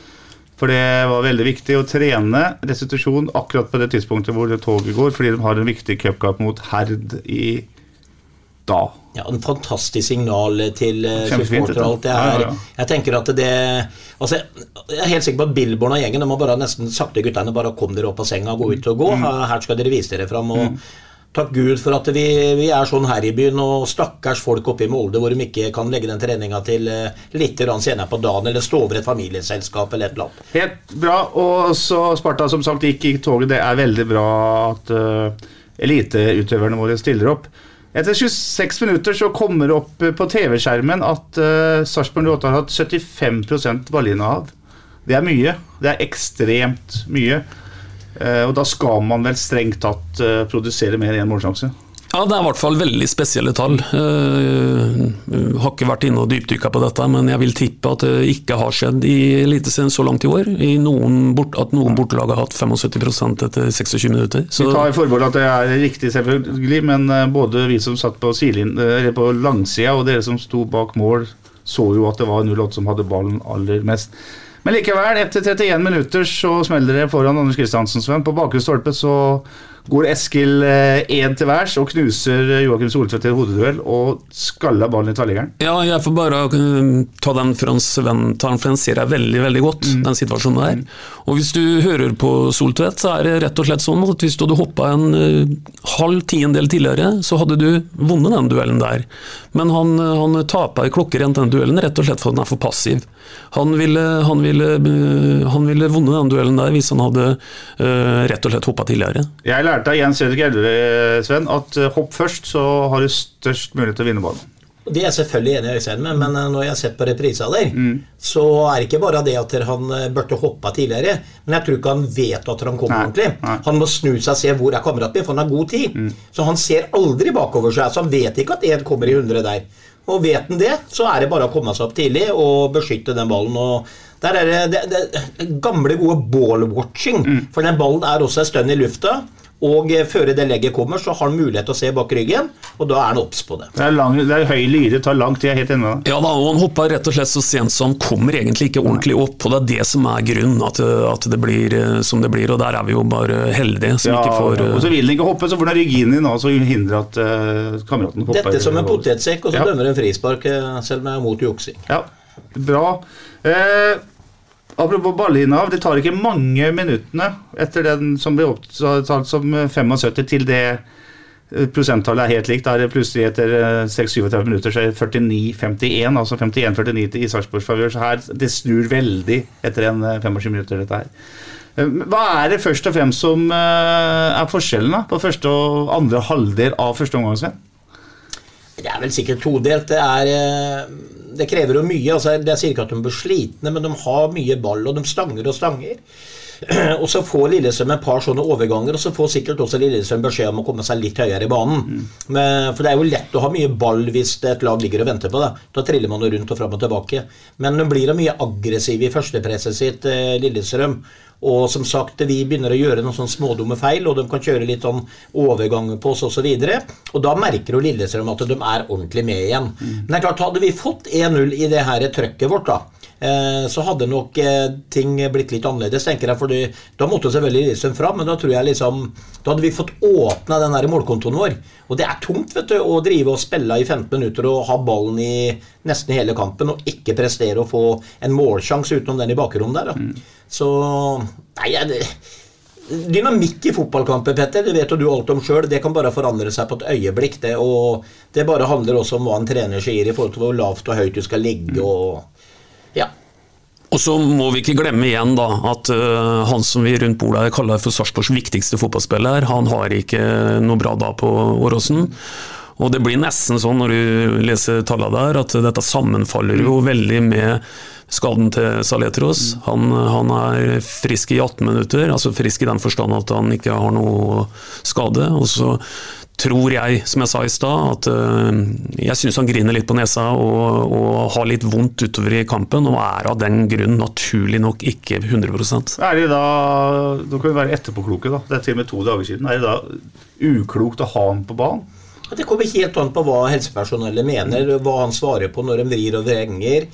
[SPEAKER 1] For det var veldig viktig å trene restitusjon akkurat på det tidspunktet hvor det toget går, fordi de har en viktig cupkamp mot Herd i da.
[SPEAKER 3] Ja, En fantastisk signal til eh, supportere og alt. Det
[SPEAKER 1] Ja,
[SPEAKER 3] er,
[SPEAKER 1] ja, ja.
[SPEAKER 3] Jeg tenker at det altså, Jeg er helt sikker på at Billborn og gjengen De har bare nesten sagt til guttene bare kom dere opp av senga, gå ut og gå.
[SPEAKER 1] Mm.
[SPEAKER 3] Her skal dere vise dere fram. og Takk Gud for at vi, vi er sånn her i byen, og stakkars folk oppe i Molde hvor de ikke kan legge den treninga til eh, litt senere på dagen, eller stå over et familieselskap eller et eller annet.
[SPEAKER 1] Helt bra. Og så Sparta som sagt gikk i toget. Det er veldig bra at uh, eliteutøverne våre stiller opp. Etter 26 minutter så kommer det opp eh, på TV-skjermen at uh, Sarpsborg 08 har hatt 75% ballinnehav. Det er mye. Det er ekstremt mye. Uh, og da skal man vel strengt tatt uh, produsere mer enn én målsjanse.
[SPEAKER 2] Ja, Det er i hvert fall veldig spesielle tall. Jeg har ikke vært inne og dypdykka på dette, men jeg vil tippe at det ikke har skjedd i Eliteserien så langt i år. I noen bort, at noen bortelag har hatt 75 etter 26 minutter. Så,
[SPEAKER 1] Vi tar forbehold at det er riktig, selvfølgelig, men eh, både vi som satt på, eh, på langsida og dere som sto bak mål, så jo at det var 08 som hadde ballen aller mest. Men likevel, etter 31 minutter så smeller det foran Anders Kristiansen, Sven. På bakre stolpe så går Eskil én til værs og knuser eh, Joakim Soltvedt til hodeduell og skaller ballen i tverrliggeren.
[SPEAKER 2] ja, jeg får bare uh, ta den for hans venn, tar den, for den ser jeg veldig veldig godt, den situasjonen der. Og Hvis du hører på Soltvedt, så er det rett og slett sånn at hvis du hadde hoppa en uh, halv tiendedel tidligere, så hadde du vunnet den duellen der. Men han, han tapa i klokkerent den duellen rett og slett fordi han er for passiv. Han ville, han ville, uh, han ville vunnet den duellen der hvis han hadde uh, rett og slett hoppa tidligere.
[SPEAKER 1] Jeg lærte av Jens Fredrik Elverud, Sven, at eh, hopp først, så har du størst mulighet til å vinne ballen.
[SPEAKER 3] Det er jeg selvfølgelig enig i Øystein med, men eh, når jeg har sett på reprisa der, så er det ikke bare det at han eh, burde hoppa tidligere, men jeg tror ikke han vet at han kommer
[SPEAKER 1] Nei,
[SPEAKER 3] ordentlig.
[SPEAKER 1] nei.
[SPEAKER 3] Han må snu seg og se hvor er kameraten min, for han har god tid. Så han ser aldri bakover seg, så han vet ikke at én kommer i 100 der. Og vet han det, så er det bare å komme seg opp tidlig og beskytte den ballen. og der er det, det, det gamle, gode ball-watching. For den ballen er også en stund i lufta. Og eh, før det legget kommer, så har han mulighet til å se bak ryggen, og da er han obs på det.
[SPEAKER 1] Det er, lang, det er høy lyre, det tar lang tid, jeg er helt enig med deg.
[SPEAKER 2] Ja da, og han hoppa rett og slett så sent så han kommer egentlig ikke ordentlig opp. og Det er det som er grunnen, at, at det blir eh, som det blir. og Der er vi jo bare heldige som
[SPEAKER 1] Ja,
[SPEAKER 2] ikke får
[SPEAKER 1] og så
[SPEAKER 2] eh,
[SPEAKER 1] vil han ikke hoppe, så får han ryggen inn i nå, så hindrer at uh, kameraten hopper.
[SPEAKER 3] Dette som en potetsekk, og så
[SPEAKER 1] Ja.
[SPEAKER 3] dømmer en frispark, eh, selv om jeg er mot juksing.
[SPEAKER 1] Ja, bra. Eh, apropos ballinnehav, det tar ikke mange minuttene etter den som blir opptatt som 75 til det Eh, Prosenttallet er helt likt. Da er det plutselig etter eh, 6-37 minutter så er det 49-51, altså 51-49 til Sarpsborgs favør. Så her, det snur veldig etter en eh, 25 minutter, dette her. Eh, Hva er det først og fremst som eh, er forskjellen da, på første og andre halvdel av første omgang?
[SPEAKER 3] Det er vel sikkert todelt. Det, er, eh, det krever jo mye. altså Det sier ikke at de blir slitne, men de har mye ball, og de stanger og stanger. [CLEARS THROAT] Og så får Lillestrøm et par sånne overganger, og så får sikkert også Lillestrøm beskjed om å komme seg litt høyere i banen. Men, for det er jo lett å ha mye ball hvis et lag ligger og venter på det. Da triller man rundt og fram og tilbake. Men nå blir da mye aggressiv i førstepresset sitt, eh, Lillestrøm. Og som sagt, vi begynner å gjøre noen sånn smådumme feil, og de kan kjøre litt sånn overgang på oss osv. Og, så og da merker jo Lillestrøm at de er ordentlig med igjen. Men det er klart, hadde vi fått 1-0 i det her trøkket vårt, da, så hadde nok eh, ting blitt litt annerledes, tenker jeg. fordi da måtte selvfølgelig Lillestrøm fram, men da tror jeg liksom Da hadde vi fått åpna den der målkontoen vår. Og det er tungt vet du, å drive og spille i 15 minutter og ha ballen i nesten hele kampen og ikke prestere å få en målsjanse utenom den i bakrommet der. Da. Så Nei, jeg, Dynamikk i fotballkamper, Petter, det vet jo du alt om sjøl. Det kan bare forandre seg på et øyeblikk. Det, og det bare handler også om hva en trener sier i forhold til hvor lavt og høyt du skal ligge. og ja.
[SPEAKER 2] Og så må vi ikke glemme igjen da, at uh, han som vi rundt bordet her kaller for Sarpsborgs viktigste fotballspiller, han har ikke noe bra da på Åråsen. Og det blir nesten sånn når du leser tallene der, at dette sammenfaller jo veldig med skaden til Saletros. Han, han er frisk i 18 minutter, altså frisk i den forstand at han ikke har noe skade. Og så tror jeg, som jeg sa i stad, at øh, jeg syns han griner litt på nesa og, og har litt vondt utover i kampen, og er av den grunn naturlig nok ikke 100
[SPEAKER 1] Er det da, Nå kan vi være etterpåkloke, da. Det er til og med to dager siden. Er det da uklokt å ha ham på banen?
[SPEAKER 3] Det kommer helt an på hva helsepersonellet mener, hva han svarer på når de vrir og vrenger.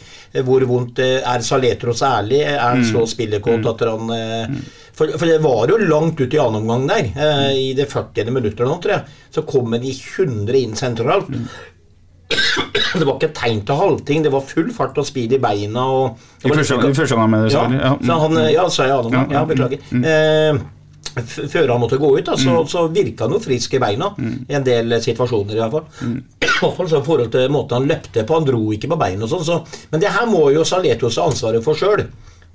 [SPEAKER 3] Hvor vondt eh, Er Saletros ærlig? Er han så spillekåt at han eh, for, for det var jo langt ut i annen omgang der. eh, I det 40. minuttet nå, tror jeg. Så kom de 100 inn sentralt. Det var ikke tegn til halvting. Det var full fart og speed i beina. Og,
[SPEAKER 1] I første, omgang, gang, mener du?
[SPEAKER 3] ja.
[SPEAKER 1] Ja.
[SPEAKER 3] så han, ja, sa jeg annen gang. Ja, beklager. Eh, f- før han måtte gå ut, da, så, så virka han jo frisk i beina. I en del situasjoner, i hvert fall. [CLEARS THROAT] I hvert fall så i forhold til måten han løpte på. Han dro ikke på beina og sånn. Så, men det her må jo Saletos ha ansvaret for sjøl.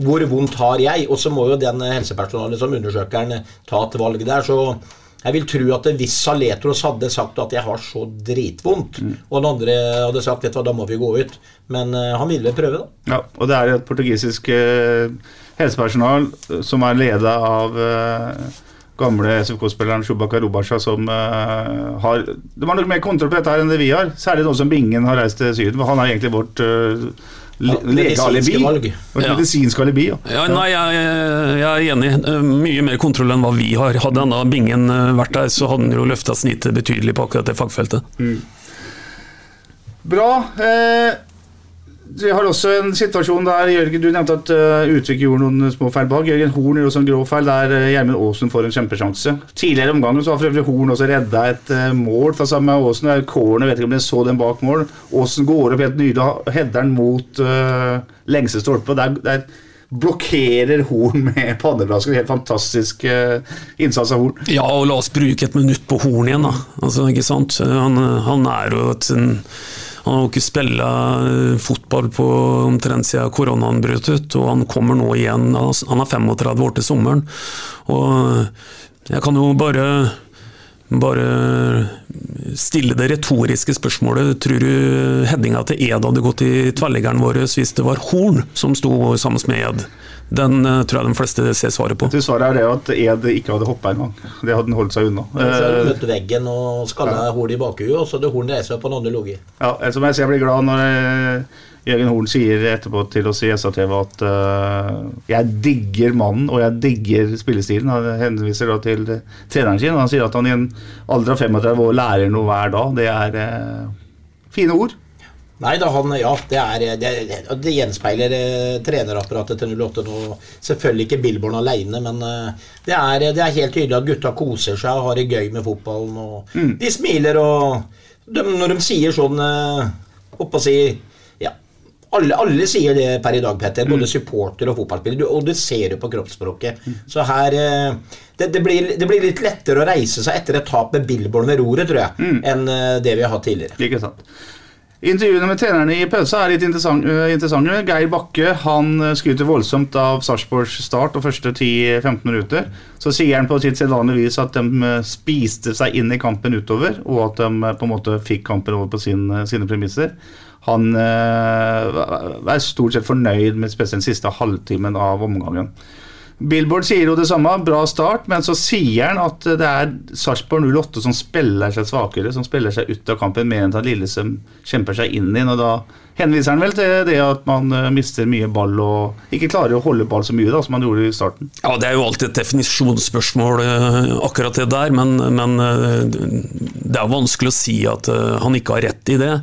[SPEAKER 3] Hvor vondt har jeg? Og så må jo den helsepersonalet som undersøker han ta et valg der. Så jeg vil tro at hvis Saletros hadde sagt at jeg har så dritvondt, og den andre hadde sagt vet du hva, da må vi gå ut, men uh, han ville prøve, da.
[SPEAKER 1] Ja, og det er et portugisisk uh, helsepersonal som er leda av uh, gamle SFK-spilleren Shubaka Rubasha som uh, har De har nok mer kontroll på dette her enn det vi har. Særlig nå som Bingen har reist til Syden. for Han er egentlig vårt uh, Vårt
[SPEAKER 2] Ja.
[SPEAKER 1] medisinske alibi. Ja.
[SPEAKER 2] Ja, nei, jeg, jeg er enig. Eh, Mye mer kontroll enn hva vi har. Hadde denne bingen eh, vært der, så hadde den jo løfta snittet betydelig på akkurat det fagfeltet.
[SPEAKER 1] Bra. Eh, vi har også en situasjon der Jørgen, Du nevnte at uh, Utvik gjorde noen små feil bak. Jørgen Horn gjorde også en grå feil der uh, Gjermund Aasen får en kjempesjanse. Tidligere i omgangen så har for øvrig Horn også redda et eh, mål fra samme Aasen. Kårene vet ikke om dere så den bak mål. Aasen går opp helt nydelig og header den mot uh, lengste stolpe. Der, der blokkerer Horn med panneblasken. Helt fantastisk innsats av Horn.
[SPEAKER 2] Ja, og la oss bruke et minutt på Horn igjen, da. Altså, ikke sant? Han, han er jo et en, Han har jo ikke spilt fotball på omtrent siden koronaen brøt ut, og han kommer nå igjen. Han er 35 år til sommeren. Og jeg kan jo bare bare stille det retoriske spørsmålet. Tror du headinga til Ed hadde gått i tverrliggeren vår hvis det var Horn som sto sammen med Ed? Den eh, tror jeg de fleste ser svaret på.
[SPEAKER 1] Svaret er det at Ed ikke hadde hoppa engang. Det hadde han holdt seg unna.
[SPEAKER 3] Så hadde
[SPEAKER 1] Eh,
[SPEAKER 3] han møtt veggen og skalla Horn i bakhuet, og så hadde Horn reist seg på en annen logi.
[SPEAKER 1] Ja, som jeg sier, jeg blir glad når eh, Jørgen Horn sier etterpå til oss i SA-TV at uh, jeg digger mannen og jeg digger spillestilen. Han henviser da til treneren sin. og Han sier at han i en alder av 35 år lærer noe hver dag. Det er uh, fine ord.
[SPEAKER 3] Nei da, han, ja, det, er, det, det gjenspeiler eh, trenerapparatet til 08 nå. Selvfølgelig ikke Billborn alene, men eh, det, er, det er helt tydelig at gutta koser seg og har det gøy med fotballen. Og De smiler, og de, når de sier sånn eh, Oppå si ja, alle, alle sier det per i dag, Petter. Både supporter og fotballspiller. Og du ser det på kroppsspråket. Så her eh, det, det, blir, det, blir, litt lettere å reise seg etter et tap med Billborn ved roret, tror jeg, mm. enn eh, det vi har hatt tidligere.
[SPEAKER 1] Ikke sant. Intervjuene med trenerne i pausa er litt interessante. Geir Bakke han skryter voldsomt av Sarpsborgs start og første 10-15 minutter. Så sier han på sitt sedvanlige vis at de spiste seg inn i kampen utover, og at de på en måte fikk kampen over på sin, sine premisser. Han er stort sett fornøyd med spesielt den siste halvtimen av omgangen. Billboard sier jo det samme, bra start, men så sier han at det er Sarpsborg 08 som spiller seg svakere, som spiller seg ut av kampen mer enn at Lillesøm kjemper seg inn i den. og da henviser han vel til det at man eh, mister mye ball og ikke klarer å holde ball så mye da, som man gjorde i starten.
[SPEAKER 2] Ja, Det er jo alltid et definisjonsspørsmål, eh, akkurat det der. Men, men eh, det er vanskelig å si at han ikke har rett i det.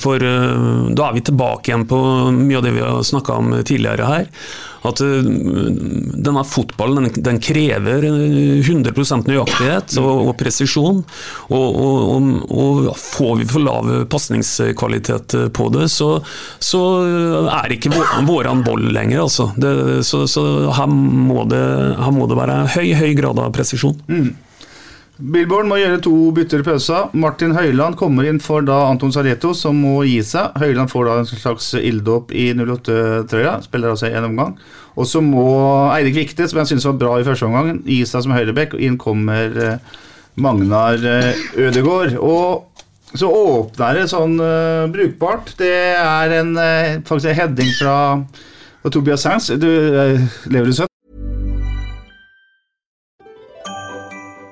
[SPEAKER 2] For da er vi tilbake igjen på mye av det vi har snakka om tidligere her at uh, denne fotballen den, den krever 100 nøyaktighet og, og presisjon. Og, og, og, får vi for lav pasningskvalitet på det, så, så er ikke vår, en boll lenger. Altså. Det, så, så her, må det, her, må det, være høy, høy grad av presisjon. Mm.
[SPEAKER 1] Billborn må gjøre to bytter i pausa. Martin Høiland kommer inn for da Anton Sareto, som må gi seg. Høiland får da en slags ilddåp i 08-trøya, spiller altså en omgang. Og så må Eirik Vikte, som jeg syns var bra i første omgang, gi seg som høyrebekk, og inn kommer eh, Magnar Ødegaard. Ødegård. Og så åpner det sånn uh, brukbart. Det er en, uh, faktisk en heading fra, Tobias Sands. Du, lever du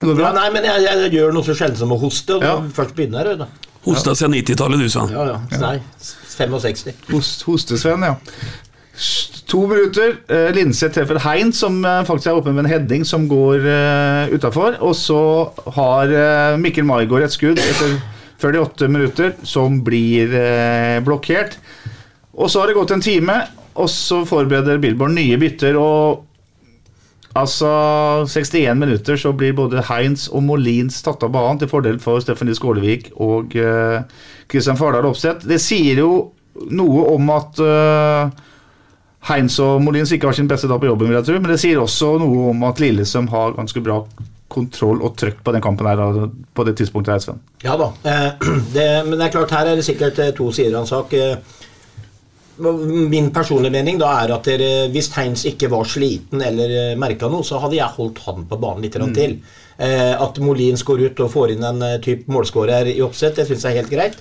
[SPEAKER 3] Ja, nei, men jeg, jeg, gjør noe så sjelden som å hoste. Og ja. først begynner jeg,
[SPEAKER 2] Hosta siden 90-tallet, du, sa.
[SPEAKER 3] Ja, ja. Nei, 65.
[SPEAKER 1] Host, Hostesvenn, ja. To minutter. Eh, Linseth treffer Hein, som eh, faktisk er oppe med en heading som går eh, utafor. Og så har eh, Mikkel Maigård et skudd etter 48 minutter som blir eh, blokkert. Og så har det gått en time, og så forbereder Billborn nye bytter. og Altså, 61 minutter så blir både Heinz og Molins tatt av banen til fordel for Stephanie Skålevik og uh, Christian Fardal Opseth. Det sier jo noe om at uh, Heinz og Molins ikke har sin beste dag på jobben, vil jeg tro, men det sier også noe om at Lillesøm har ganske bra kontroll og trøkk på den kampen her på det tidspunktet her, Sven.
[SPEAKER 3] Ja da, eh, [CLEARS THROAT] det, men det er klart her er det sikkert to sider av en sak. Min personlige mening da er at dere, hvis Heins ikke var sliten eller eh, merka noe, så hadde jeg holdt han på banen litt mm. til. Eh, at Molins går ut og får inn en uh, type målskårer i oppsett, det syns jeg er helt greit.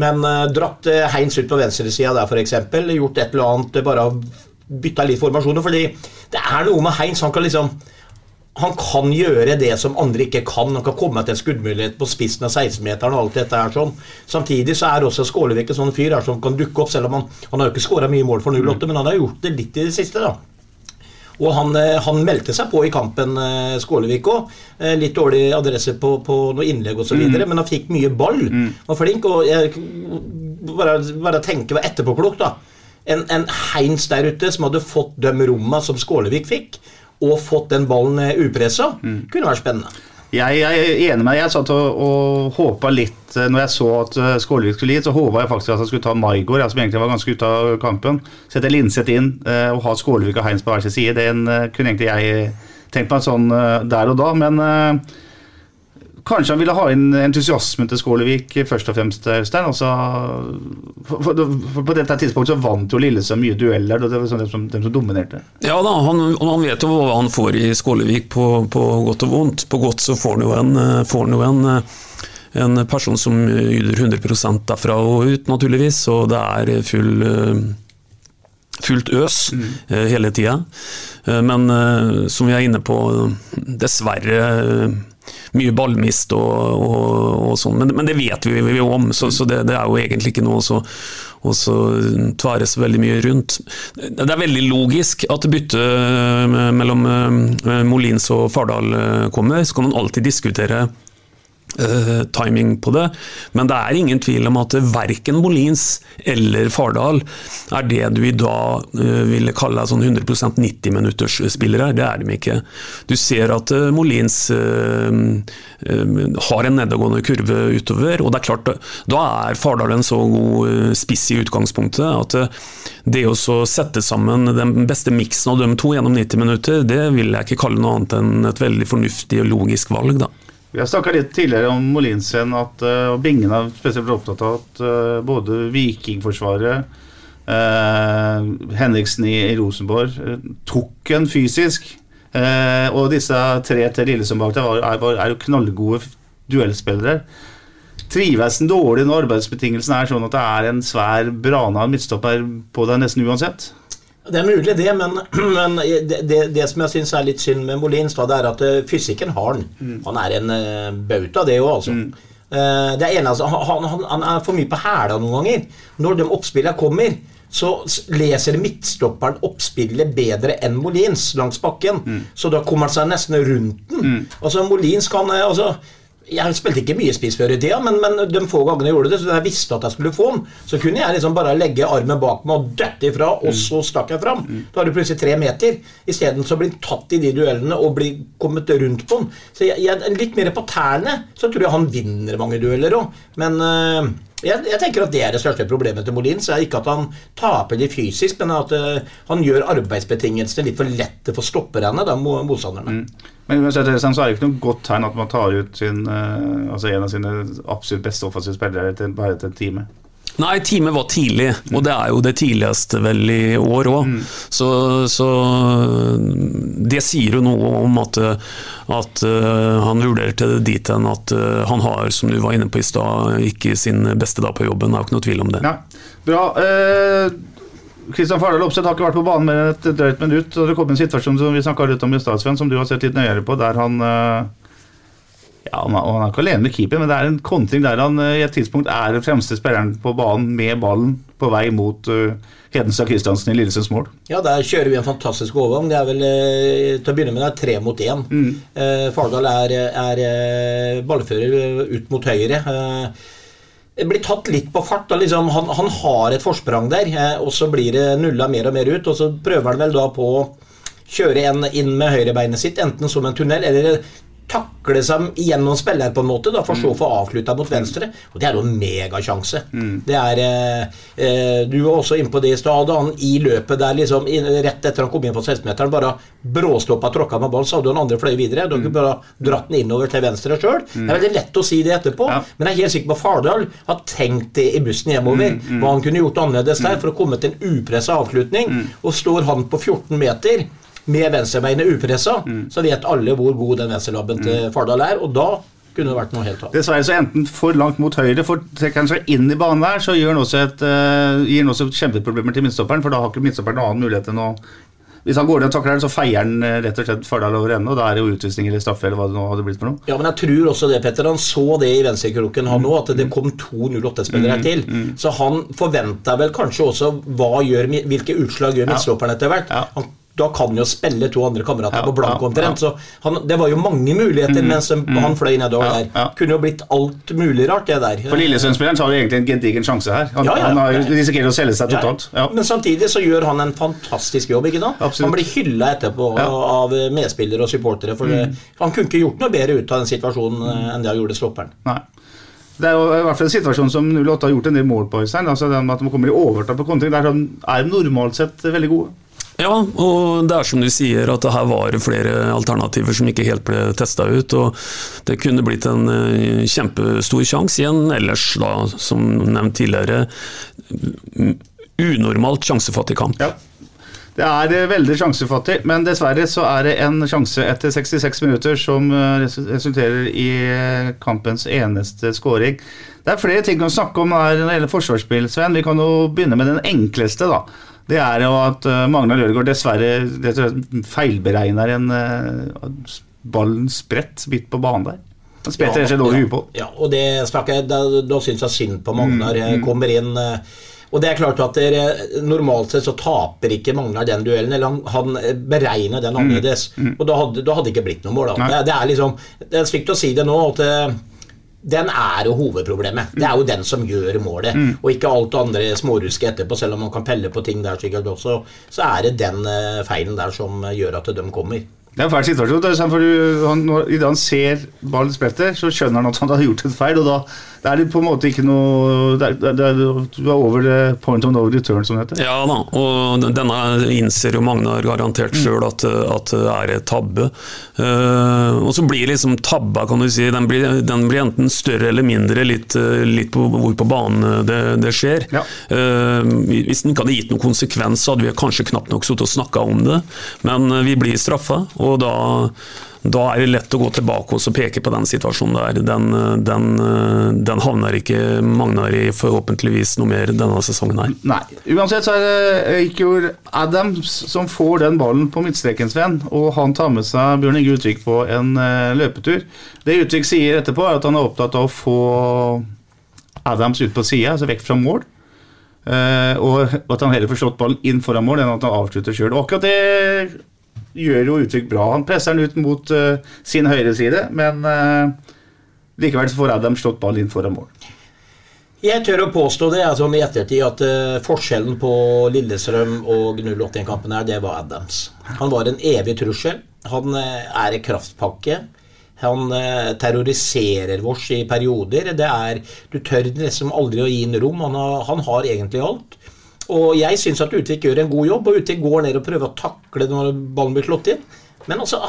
[SPEAKER 3] Men uh, dratt uh, Heins ut på venstresida der, f.eks. Gjort et eller annet, bare bytta litt formasjoner. fordi det er noe med Heins. Han kan liksom han kan gjøre det som andre ikke kan. Han kan komme til en skuddmulighet på spissen av 16-meteren. og alt dette her sånn. Samtidig så er også Skålevik en sånn fyr her som kan dukke opp, selv om han, han har jo ikke skåra mye mål for 08, men han har gjort det litt i det siste. da. Og han, eh, han, meldte seg på i kampen, eh, Skålevik òg. Eh, litt dårlig adresse på, på noe innlegg osv., mm. men han fikk mye ball. Mm. Var flink. Og jeg, bare, bare tenke, var etterpåklok, da. En, en Heins der ute som hadde fått de romma som Skålevik fikk og fått den ballen eh, upressa, mm. kunne vært spennende.
[SPEAKER 1] Jeg, jeg, er enig med deg. Jeg satt og, og håpa litt eh, Når jeg så at eh, Skålevik skulle gi, så håpa jeg faktisk at han skulle ta Maigård, som egentlig var ganske ute av kampen. Sette Linseth inn og ha Skålevik og Heins på hver sin side. Den kunne egentlig jeg tenkt meg sånn der og da, men Kanskje han ville ha inn entusiasmen til Skålevik først og fremst, Øystein. Altså, for, for, for, på dette tidspunktet så vant jo Lillesøm mye dueller. Det var sånn dem som, dem som dominerte.
[SPEAKER 2] Ja da, han, han, vet jo hva han får i Skålevik, på, på, godt og vondt. På godt så får han jo en, får jo en, en person som yter 100% derfra og ut, naturligvis. Og det er full fullt øs mm. hele tida. Eh, men eh, som vi er inne på, dessverre mye ballmist og, og, og sånn, men, men, det vet vi jo om, så, så det, det, er jo egentlig ikke noe og så veldig mye rundt. Det er veldig logisk at byttet mellom eh, Molins og Fardal eh, kommer. Så kan man alltid diskutere Uh, timing på det, men det er ingen tvil om at verken Molins eller Fardal er det du i dag uh, ville kalle sånn 100% 90-minuttersspillere. Det er de ikke. Du ser at Molins har en nedadgående kurve utover, og det er klart, da er Fardal en så god spiss i utgangspunktet at det å sette sammen den beste miksen av de to gjennom 90 minutter, det vil jeg ikke kalle noe annet enn et veldig fornuftig og logisk valg. da.
[SPEAKER 1] Vi har snakka litt tidligere om Molinsen at, eh, og Bingen har spesielt opptatt av at uh, både Vikingforsvaret, uh, Henriksen i, i Rosenborg, uh, tok en fysisk. og disse tre til Lillesund bak der er, er, jo knallgode duellspillere. Trives den dårlig når arbeidsbetingelsene er sånn at det er en svær brana midtstopper på deg nesten uansett?
[SPEAKER 3] Det er mulig, det, men, [CLEARS THROAT] men det, det, det, som jeg syns er litt synd med Molins, da, det er at uh, fysikken har han. Mm. Han er en uh, bauta, det òg, altså. Mm. Uh, det eneste, han, han, han, er for mye på hæla noen ganger. Når de oppspillene kommer, så leser midtstopperen oppspillet bedre enn Molins langs bakken. Mm. Så da kommer han seg nesten rundt den. Mm. Altså, Molins kan altså, jeg spilte ikke mye spiss før i tida, men, men, de få gangene jeg gjorde det, så jeg visste at jeg skulle få den, så kunne jeg liksom bare legge armen bak meg og døtte ifra, og så stakk jeg fram. Da har du plutselig tre meter. Isteden så blir han tatt i de duellene og blir kommet rundt på den. Så jeg, jeg, litt mer på tærne, så tror jeg han vinner mange dueller òg. Men uh, jeg, jeg, tenker at Det er det største problemet til Molins. er Ikke at han taper det fysisk, men at uh, han gjør arbeidsbetingelsene litt for lette for stopperne, da, motstanderne. Mm.
[SPEAKER 1] Men uansett så er det ikke noe godt tegn at man tar ut sin, uh, altså en av sine absolutt beste offensive spillere til, bare til en time.
[SPEAKER 2] Nei, teamet var tidlig, og det er jo det tidligste vel i år òg. Mm. Så, så, det sier jo noe om at, at uh, han vurderte det dit hen at uh, han har, som du var inne på i stad, ikke sin beste dag på jobben. Det er jo ikke noe tvil om det.
[SPEAKER 1] Ja. Bra. Kristian uh, Fardal Opseth har ikke vært på banen med et drøyt minutt. og Det kom en situasjon som vi snakka litt om i stad, som du har sett litt nøyere på, der han ja, Han er ikke alene med keeper, men det er en kontring der han i et tidspunkt er den fremste spilleren på banen med ballen på vei mot uh, Hedenstad Kristiansen i Lillesunds mål.
[SPEAKER 3] Ja, der kjører vi en fantastisk overgang. Det er vel uh, til å begynne med det er tre mot én. Mm. Uh, Fardal er, er uh, ballfører ut mot høyre. Det blir tatt litt på fart. Liksom, han, han, har et forsprang der, og så blir det nulla mer og mer ut. Og så prøver han vel da på å kjøre en inn med høyrebeinet sitt, enten som en tunnel eller takle seg gjennom spilleren, på en måte, da, for så å få avslutta mot venstre. Og det er jo en megasjanse. Mm. Det er eh, eh Du var også inne på det i stad. Han i løpet der, liksom, rett etter han kom inn på 16-meteren, bare bråstoppa tråkka med ball, så hadde han andre fløy videre. Du kunne mm. bare dratt den innover til venstre sjøl. Mm. Det er veldig lett å si det etterpå, ja. men jeg er helt sikker på at Fardal har tenkt det i bussen hjemover. Mm. mm. Hva han kunne gjort annerledes der mm. for å komme til en upressa avslutning. Og står han på 14 meter med venstrebeinet upressa, mm. så vet alle hvor god den venstrelabben til mm. Fardal er. Og da kunne det vært noe helt annet.
[SPEAKER 1] Dessverre så enten for langt mot høyre, for trekker han seg inn i banen der, så gir han også, et, uh, gir han også kjempeproblemer til midtstopperen, for da har ikke midtstopperen noen annen mulighet enn å hvis han går ned og takler den, så feier han eh, rett og slett Fardal over ende, og da er det jo utvisning eller straffe eller hva det nå hadde blitt for noe.
[SPEAKER 3] Ja, men jeg tror også det, Petter. Han så det i venstrekroken, han òg, at det kom to 08-spillere her til. Mm. Så han forventa vel kanskje også hva gjør, hvilke utslag gjør midtstopperen etter hvert. Ja. Han da kan jo spille to andre kamerater ja, på blank omtrent. Ja, ja. Så det var jo mange muligheter mm, mens mm, han fløy nedover der. Kunne jo blitt alt mulig rart, det der.
[SPEAKER 1] For Lillesund-spilleren tar jo egentlig en gedigen sjanse her. Han, han har risikerer å selge seg totalt.
[SPEAKER 3] Men samtidig så gjør han en fantastisk jobb. ikke sant? Han blir hylla etterpå av medspillere og supportere. For mm. han kunne ikke gjort noe bedre ut av den situasjonen eh, enn det han gjorde stopperen.
[SPEAKER 1] Nei. Det er jo i hvert fall en situasjon som 08 har gjort en del mål på. Altså at de kommer i overtall på kontring. Der er de normalt sett veldig gode.
[SPEAKER 2] Ja, og det er som du sier at det her var flere alternativer som ikke helt ble testa ut. og Det kunne blitt en eh, kjempestor sjanse igjen, ellers da, som nevnt tidligere, unormalt sjansefattig kamp. Ja.
[SPEAKER 1] Det er eh, veldig sjansefattig, men dessverre så er det en sjanse etter 66 minutter som eh, resulterer i kampens eneste skåring. Det er flere ting å snakke om når det gjelder forsvarsspill, Sven. Vi kan jo begynne med den enkleste. da det er jo at uh, Magnar Løregård dessverre feilberegner en uh, ballen spredt midt på banen der. Han spretter og slett over huet på.
[SPEAKER 3] Ja, og det snakker jeg, da, da syns jeg synd på Magnar. Mm, mm. Kommer inn uh, Og det er klart at dere, Normalt sett så taper ikke Magnar den duellen, eller han, han beregner den annerledes. Og da hadde da hadde det ikke blitt noe mål. Det, det er liksom, det er stygt å si det nå, at eh, den er jo hovedproblemet. Det er jo den som gjør målet, og ikke alt andre småruske etterpå. Selv om man kan pelle på ting der sikkert også, så er det den eh, feilen der som gjør at de kommer.
[SPEAKER 1] Det er en fæl situasjon. for du, han, når, han ser ballen sprette, så skjønner han at han har gjort et feil. Og da det er det på en måte ikke noe det er, det er, Du er over the point of no return, som det heter.
[SPEAKER 2] Ja da, og denne innser jo Magnar garantert sjøl at, at det er et tabbe. Uh, og så blir liksom tabba, kan du si, den blir, den blir enten større eller mindre, litt, litt på hvor på banen det, det skjer.
[SPEAKER 1] Ja.
[SPEAKER 2] Uh, hvis den ikke hadde gitt noen konsekvens, så hadde vi kanskje knapt nok sittet og snakka om det, men eh, vi blir straffa, og da da er det lett å gå tilbake og peke på den situasjonen der. Den, den, den havner ikke Magnar i forhåpentligvis noe mer denne sesongen her.
[SPEAKER 1] Nei. Uansett så er det Eikjord Adams som får den ballen på midtstreken, Sven. Og han tar med seg Bjørn Inge Utvik på en eh, løpetur. Det Utvik sier etterpå, er at han er opptatt av å få Adams ut på sida, altså vekk fra mål. Uh, og at han heller får slått ballen inn foran mål enn at han avslutter sjøl. Akkurat det gjør jo uttrykk bra. Han presser den ut mot uh, sin høyre side, men uh, likevel får Adams slått ball inn foran mål.
[SPEAKER 3] Jeg tør å påstå det altså, i ettertid at uh, forskjellen på Lillestrøm og 08-kampen her, det var Adams. Han var en evig trussel. Han uh, er en kraftpakke. Han uh, terroriserer oss i perioder. Det er, du tør liksom aldri å gi ham rom. Han har, han har egentlig alt. Og jeg syns at Utvik gjør en god jobb, og Utvik går ned og prøver å takle når ballen blir slått inn. Men altså,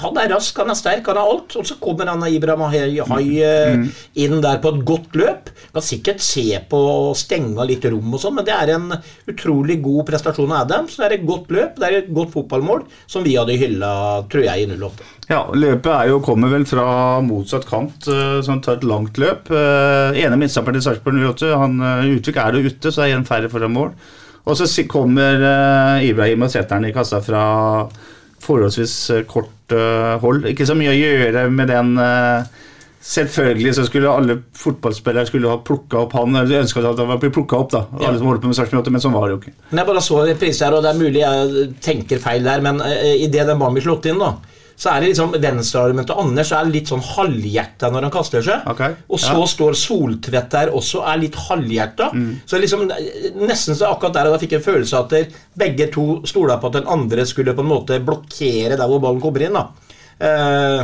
[SPEAKER 3] han er rask, han er sterk, han har alt. Og så kommer han Ibrahim Hai eh, inn der på et godt løp. Kan sikkert se på og stenge litt rom og sånn, men det er en utrolig god prestasjon av Adams. Det er et godt løp, det er et godt fotballmål, som vi hadde hylla, tror jeg, i 08.
[SPEAKER 1] Ja, løpet er jo, kommer vel fra motsatt kant, så han tar et langt løp. Eh, ene midtstopperen til Sarpsborg 08, han eh, Utvik er jo ute, så det er en færre foran mål. Og så kommer eh, Ibrahim og setter han i kassa fra forholdsvis eh, kort eh, hold. Ikke så mye å gjøre med den eh, Selvfølgelig så skulle alle fotballspillere skulle ha plukka opp han. Eller ønska at han var blitt plukka opp, da.
[SPEAKER 3] Ja.
[SPEAKER 1] Alle som holder på med 08, men sånn var det jo ikke.
[SPEAKER 3] Men jeg bare så en reprise her, og det er mulig jeg tenker feil der, men uh, idet den ballen blir slått inn, da, så er det liksom venstrearmen til Anders er litt sånn halvhjerta når han kaster seg.
[SPEAKER 1] Okay.
[SPEAKER 3] Og så
[SPEAKER 1] ja.
[SPEAKER 3] står Soltvedt der også, er litt halvhjerta. Så liksom eh, nesten så akkurat der og da fikk jeg en følelse av at begge to stola på at den andre skulle på en måte blokkere der hvor ballen kommer inn. da. Eh,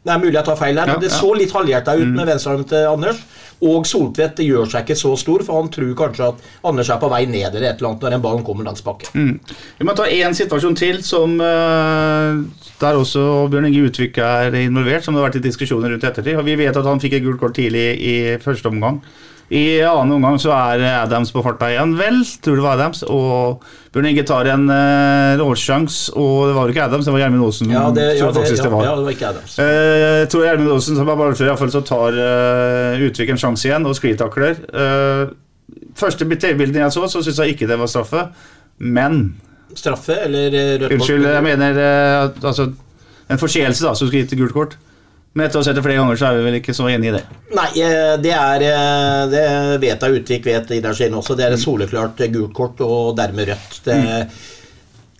[SPEAKER 3] det er mulig jeg tar feil her, men det så litt halvhjerta ut med venstrearmen til Anders. Og Soltvedt gjør seg ikke så stor, for han tror kanskje at Anders er på vei ned eller et eller annet når den ballen kommer langs bakken.
[SPEAKER 1] Vi må ta én situasjon til som eh, der også Bjørn Inge Utvik er involvert, som det har vært i diskusjoner rundt i ettertid. Og vi vet at han fikk et gult kort tidlig i første omgang. I annen omgang så er Adams på farta igjen, vel. Tror det var Adams. Og Bjørn Inge tar en uh, råsjanse, og det var jo ikke Adams, det var Gjermund Aasen.
[SPEAKER 3] Ja, det, ja, det, ja,
[SPEAKER 1] det var.
[SPEAKER 3] ja, det var ikke Adams.
[SPEAKER 1] Eh, Jeg tror Gjermund Aasen som er bare iallfall så tar uh, Utvik en sjanse igjen og sklitakler. Uh, første TV-bildene jeg så, så syns jeg ikke det var straffe, men
[SPEAKER 3] Straffe eller eh, rødt kort?
[SPEAKER 1] Unnskyld, jeg mener uh, altså, en forseelse da, som skulle gitt gult kort. Men etter å ha sett det flere ganger, så er vi vel ikke så enig i det.
[SPEAKER 3] Nei, eh, det er eh, Det vet jeg Utvik vet i der sin også. Det er et soleklart eh, gult kort og dermed rødt. Det,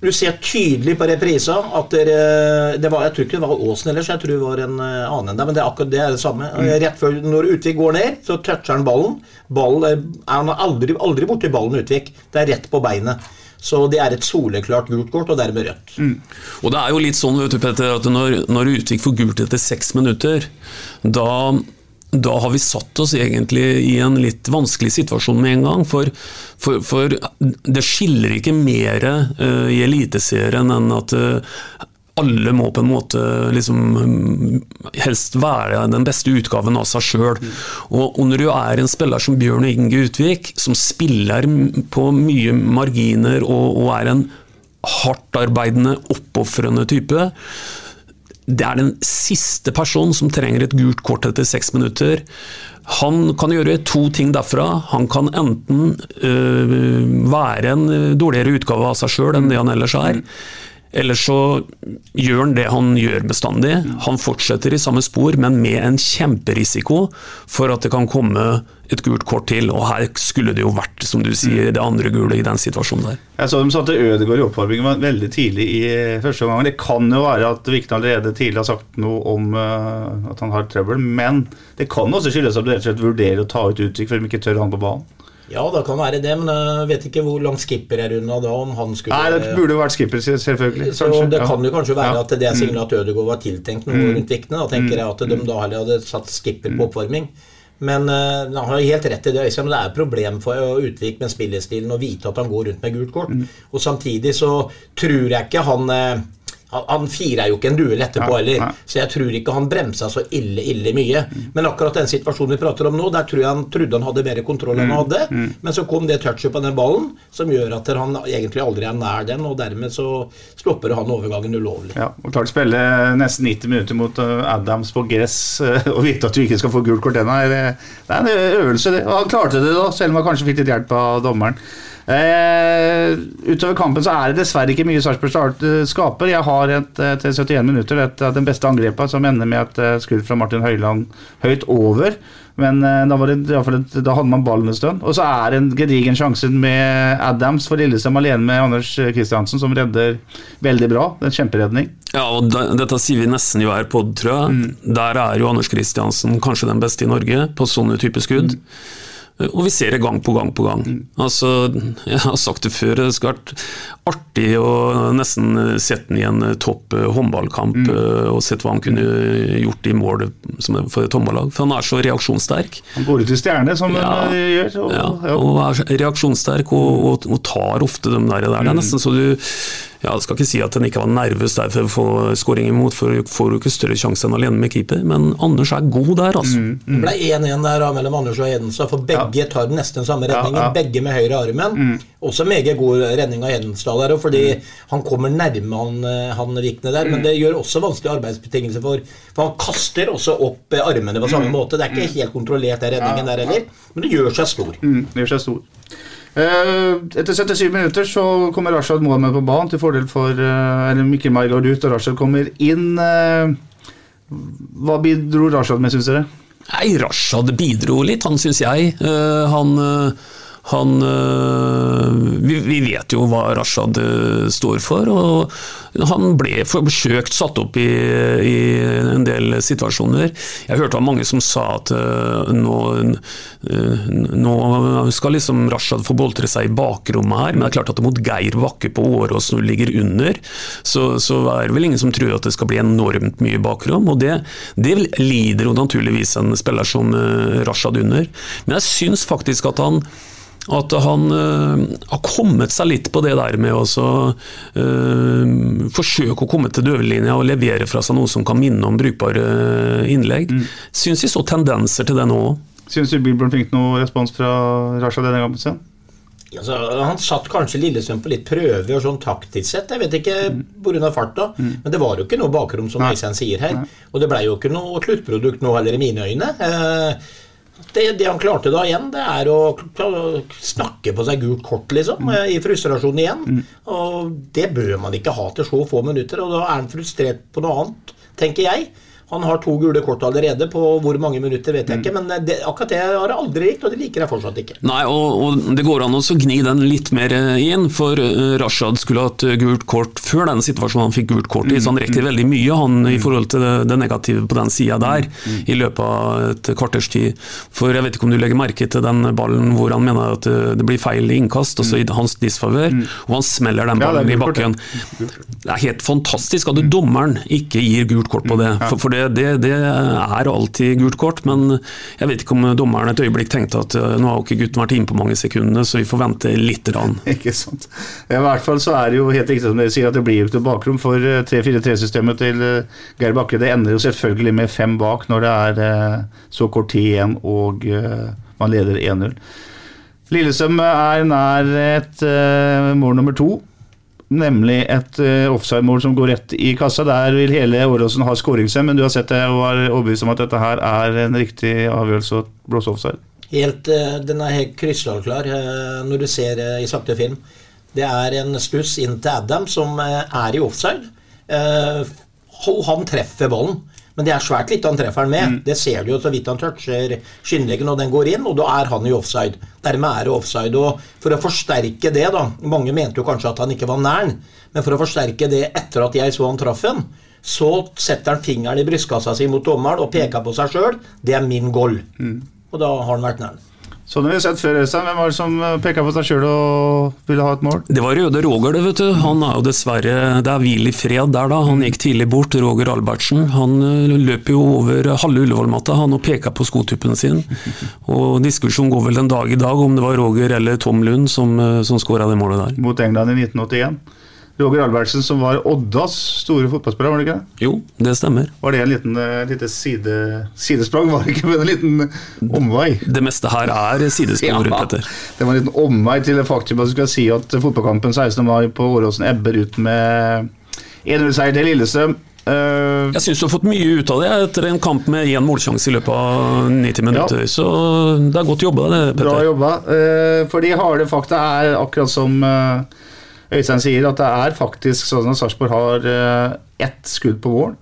[SPEAKER 3] du ser tydelig på reprisa at dere, det var, Jeg tror ikke det var Åsen ellers, jeg tror det var en annen enn men det er akkurat det er det samme. Rett før Når Utvik går ned, så toucher han ballen. ballen er, han er aldri, aldri borti ballen Utvik. Det er rett på beinet. Så det er et soleklart gult kort, og dermed rødt.
[SPEAKER 2] Og det er jo litt sånn, vet du, Petter, at når, når Utvik får gult etter seks minutter, da, da har vi satt oss egentlig i en litt vanskelig situasjon med en gang. For, for, for det skiller ikke mer uh, i Eliteserien enn at eh, alle må på en måte liksom mm, helst være den beste utgaven av seg sjøl. Og, og når du er en spiller som Bjørn Inge Utvik, som spiller på mye marginer og, og er en hardtarbeidende, oppofrende type det er den siste personen som trenger et gult kort etter seks minutter. Han kan gjøre to ting derfra. Han kan enten øh, være en dårligere utgave av seg sjøl enn det han ellers er, Eller så gjør han det han gjør bestandig. Han fortsetter i samme spor, men med en kjemperisiko for at det kan komme et gult kort til. Og her skulle det jo vært, som du sier, det andre gule i den situasjonen der.
[SPEAKER 1] Jeg så de satte Ødegaard i oppvarmingen veldig tidlig i første omgang. Det kan jo være at Vikne allerede tidlig har sagt noe om uh, at han har trøbbel, men det kan også skyldes at du rett og slett vurderer å ta ut Utvik fordi de ikke tør han på banen.
[SPEAKER 3] Ja, det kan være det, men jeg vet ikke hvor langt skipper er unna da. om han skulle...
[SPEAKER 1] Nei, det burde jo vært skipper, selvfølgelig.
[SPEAKER 3] Så
[SPEAKER 1] kanskje.
[SPEAKER 3] Det kan jo kanskje være
[SPEAKER 1] Ja.
[SPEAKER 3] at det er signal at Ødegaard var tiltenkt noe
[SPEAKER 1] Mm.
[SPEAKER 3] rundt Vikne. Da tenker jeg at de da heller hadde satt skipper på oppvarming. Men uh, han har jo helt rett i det, men Det er et problem for Utvik med spillestilen å vite at han går rundt med gult kort.
[SPEAKER 1] Mm.
[SPEAKER 3] Og samtidig så tror jeg ikke han eh, han, han firer jo ikke en duell etterpå heller, så jeg tror ikke han bremsa så ille ille mye. Men akkurat den situasjonen vi prater om nå, der tror jeg han trodde han hadde mer kontroll enn han hadde. Men så kom det touchet på den ballen som gjør at han egentlig aldri er nær den, og dermed så stopper han overgangen ulovlig.
[SPEAKER 1] Ja, og klart spille nesten 90 minutter mot uh, Adams på gress uh, og vite at du ikke skal få gult kort ennå. Det er en øvelse, det. Og han klarte det, da, selv om han kanskje fikk litt hjelp av dommeren. Eh, utover kampen så er det dessverre ikke mye Sarpsborg eh, skaper. Jeg har et eh, til 71 minutter et av den beste angrepet som ender med et eh, skudd fra Martin Høiland høyt over. Men da, var det, da hadde man ballen en stund. Og så er det en gedigen sjanse med Adams for Lillestrøm alene med Anders Kristiansen, som redder veldig bra. Det er en kjemperedning.
[SPEAKER 2] Ja, og de, Dette sier vi nesten i hver pod, tror jeg. Der er jo Anders Kristiansen kanskje den beste i Norge på sånne type skudd. Og vi ser det gang på gang på gang. Altså, Jeg har sagt det før, det skulle vært artig å nesten sette ham i en topp eh, håndballkamp mm. og sett hva han kunne gjort i mål for et håndballag. For han er så reaksjonssterk.
[SPEAKER 1] Han går ut i stjerne, som
[SPEAKER 2] Ja.
[SPEAKER 1] han eh, gjør. Og,
[SPEAKER 2] Ja, og er reaksjonssterk og, og, og tar ofte de der. der. Det er nesten så du ja, Jeg skal ikke si at han ikke var nervøs der for å få skåring imot, for du får jo ikke større sjanse enn alene med keeper, men Anders er god der, altså.
[SPEAKER 3] Det ble 1-1 der da, mellom Anders og Hedenstad, for begge tar nesten samme redningen.
[SPEAKER 1] Ja, ja.
[SPEAKER 3] Begge med høyre armen. Også meget god redning av Hedenstad der, og fordi han kommer nærme han, eh, han Vikne der. Men det gjør også vanskelige arbeidsbetingelser for For han kaster også opp eh, armene på samme måte. Det er ikke helt kontrollert, den redningen der heller, men det gjør seg stor.
[SPEAKER 1] Mm, det gjør seg stor. Eh, etter 77 minutter så kommer Rashad Mohammed på banen til fordel for eh, eller Mikkel Maigard ut, og Rashad kommer inn. eh, hva bidro Rashad med, syns dere?
[SPEAKER 2] Nei, Rashad bidro litt, han syns jeg. Han han eh, vi, vi vet jo hva Rashad eh, står for, og han ble forsøkt satt opp i, i en del situasjoner. Jeg hørte av mange som sa at eh, nå, nå skal liksom Rashad få boltre seg i bakrommet her, men det er klart at mot Geir Bakke på Årås du ligger under, så, så er det vel ingen som tror at det skal bli enormt mye bakrom, og det, det lider jo naturligvis en spiller som Rashad under. Men jeg syns faktisk at han at han øh, har kommet seg litt på det der med å så, øh, forsøke å komme til døvelinja og levere fra seg noe som kan minne om brukbare innlegg. innlegg. Syns vi så tendenser til det nå òg.
[SPEAKER 1] Syns du Billborn fikk noe respons fra Raja denne gangen? Sen?
[SPEAKER 3] Altså, han satt kanskje Lillestrøm på litt prøve og sånn taktisk sett, jeg vet ikke pga. farta. Men det var jo ikke noe bakrom, som
[SPEAKER 1] Nei.
[SPEAKER 3] Øystein sier her. Og det blei jo ikke noe sluttprodukt nå heller, i mine øyne. Eh, Det, det han klarte da igjen, det er å snakke på seg gult kort, liksom. Mm. I frustrasjon igjen. Og det bør man ikke ha til så få minutter, og da er han frustrert på noe annet, tenker jeg. Han har to gule kort allerede, på hvor mange minutter vet jeg ikke, men det, akkurat det har jeg aldri likt, og det liker jeg fortsatt ikke.
[SPEAKER 2] Nei, og, og det går an å gni den litt mer eh, inn, for eh, Rashad skulle hatt eh, gult kort før den situasjonen han fikk gult kort i, så han rekker veldig mye han i forhold til det, det negative på den sida der, i løpet av et kvarters tid. For jeg vet ikke om du legger merke til den ballen hvor han mener at eh, det blir feil innkast, altså i hans disfavør, og han smeller den ballen i bakken. Det er helt fantastisk at dommeren ikke gir gult kort på det, for det, det, det er alltid gult kort, men jeg vet ikke om dommeren et øyeblikk tenkte at eh, nå har jo ikke gutten vært inne på mange sekundene, så vi får vente litt. Rann. [LAUGHS]
[SPEAKER 1] Ikke sant. I hvert fall så er det jo helt riktig som dere sier at det blir jo ikke bakrom for eh, 3-4-3-systemet til eh, Geir Bakke. Det ender jo selvfølgelig med fem bak når det er eh, så kort tid igjen og eh, man leder 1-0. Lillestrøm er nær et eh, mål nummer to. Nemlig et uh, offside-mål som går rett i kassa. Der vil hele Åråsen ha skåringsevne, men du har sett det og er overbevist om at dette her er en riktig avgjørelse å blåse offside.
[SPEAKER 3] Helt, uh, den er helt krystallklar uh, når du ser i sakte film. Det er en stuss inn til Adam som er i offside. Han treffer ballen. Men det er svært lite han treffer han med. Det ser du jo så vidt han toucher skinnleggen, og den går inn, og da er han i offside. Dermed er det offside. Og for å forsterke det, da Mange mente jo kanskje at han ikke var nær men for å forsterke det etter at jeg så han traff den, så setter han fingeren i brystkassa si mot dommeren og peker på seg sjøl. Det er min goal. Og da har han vært nær.
[SPEAKER 1] Sånn har vi sett før, Øystein. Hvem var det som peka på seg sjøl og ville ha et mål?
[SPEAKER 2] Det var Røde Roger, det, vet du. Han er jo dessverre Det er hvil i fred der, da. Han gikk tidlig bort, Roger Albertsen. Han eh, løper jo over halve Ullevålmatta han og peker på skotuppen sin. [LAUGHS] Og diskusjonen går vel en dag i dag om det var Roger eller Tom Lund som, eh, som skåra det målet der.
[SPEAKER 1] Mot England i 1981. Roger Albertsen, som var Oddas store fotballspiller, var det ikke det?
[SPEAKER 2] Jo, det stemmer.
[SPEAKER 1] Var det en liten eh, lite side, sidesprang? Var det ikke men en liten omvei?
[SPEAKER 2] Det meste her er sidespor, Petter.
[SPEAKER 1] Det var en liten omvei til det faktum at du skal si at fotballkampen 16. mai på Åråsen ebber ut med 1-0-seier til Lillestrøm. Uh,
[SPEAKER 2] Jeg syns du har fått mye ut av det etter en kamp med én målsjanse i løpet av 90 minutter. Så det er godt jobba, det, Petter.
[SPEAKER 1] Bra jobba. Uh, For de harde fakta er akkurat som eh, Øystein sier, at det er faktisk sånn at Sarpsborg har eh, ett skudd på mål.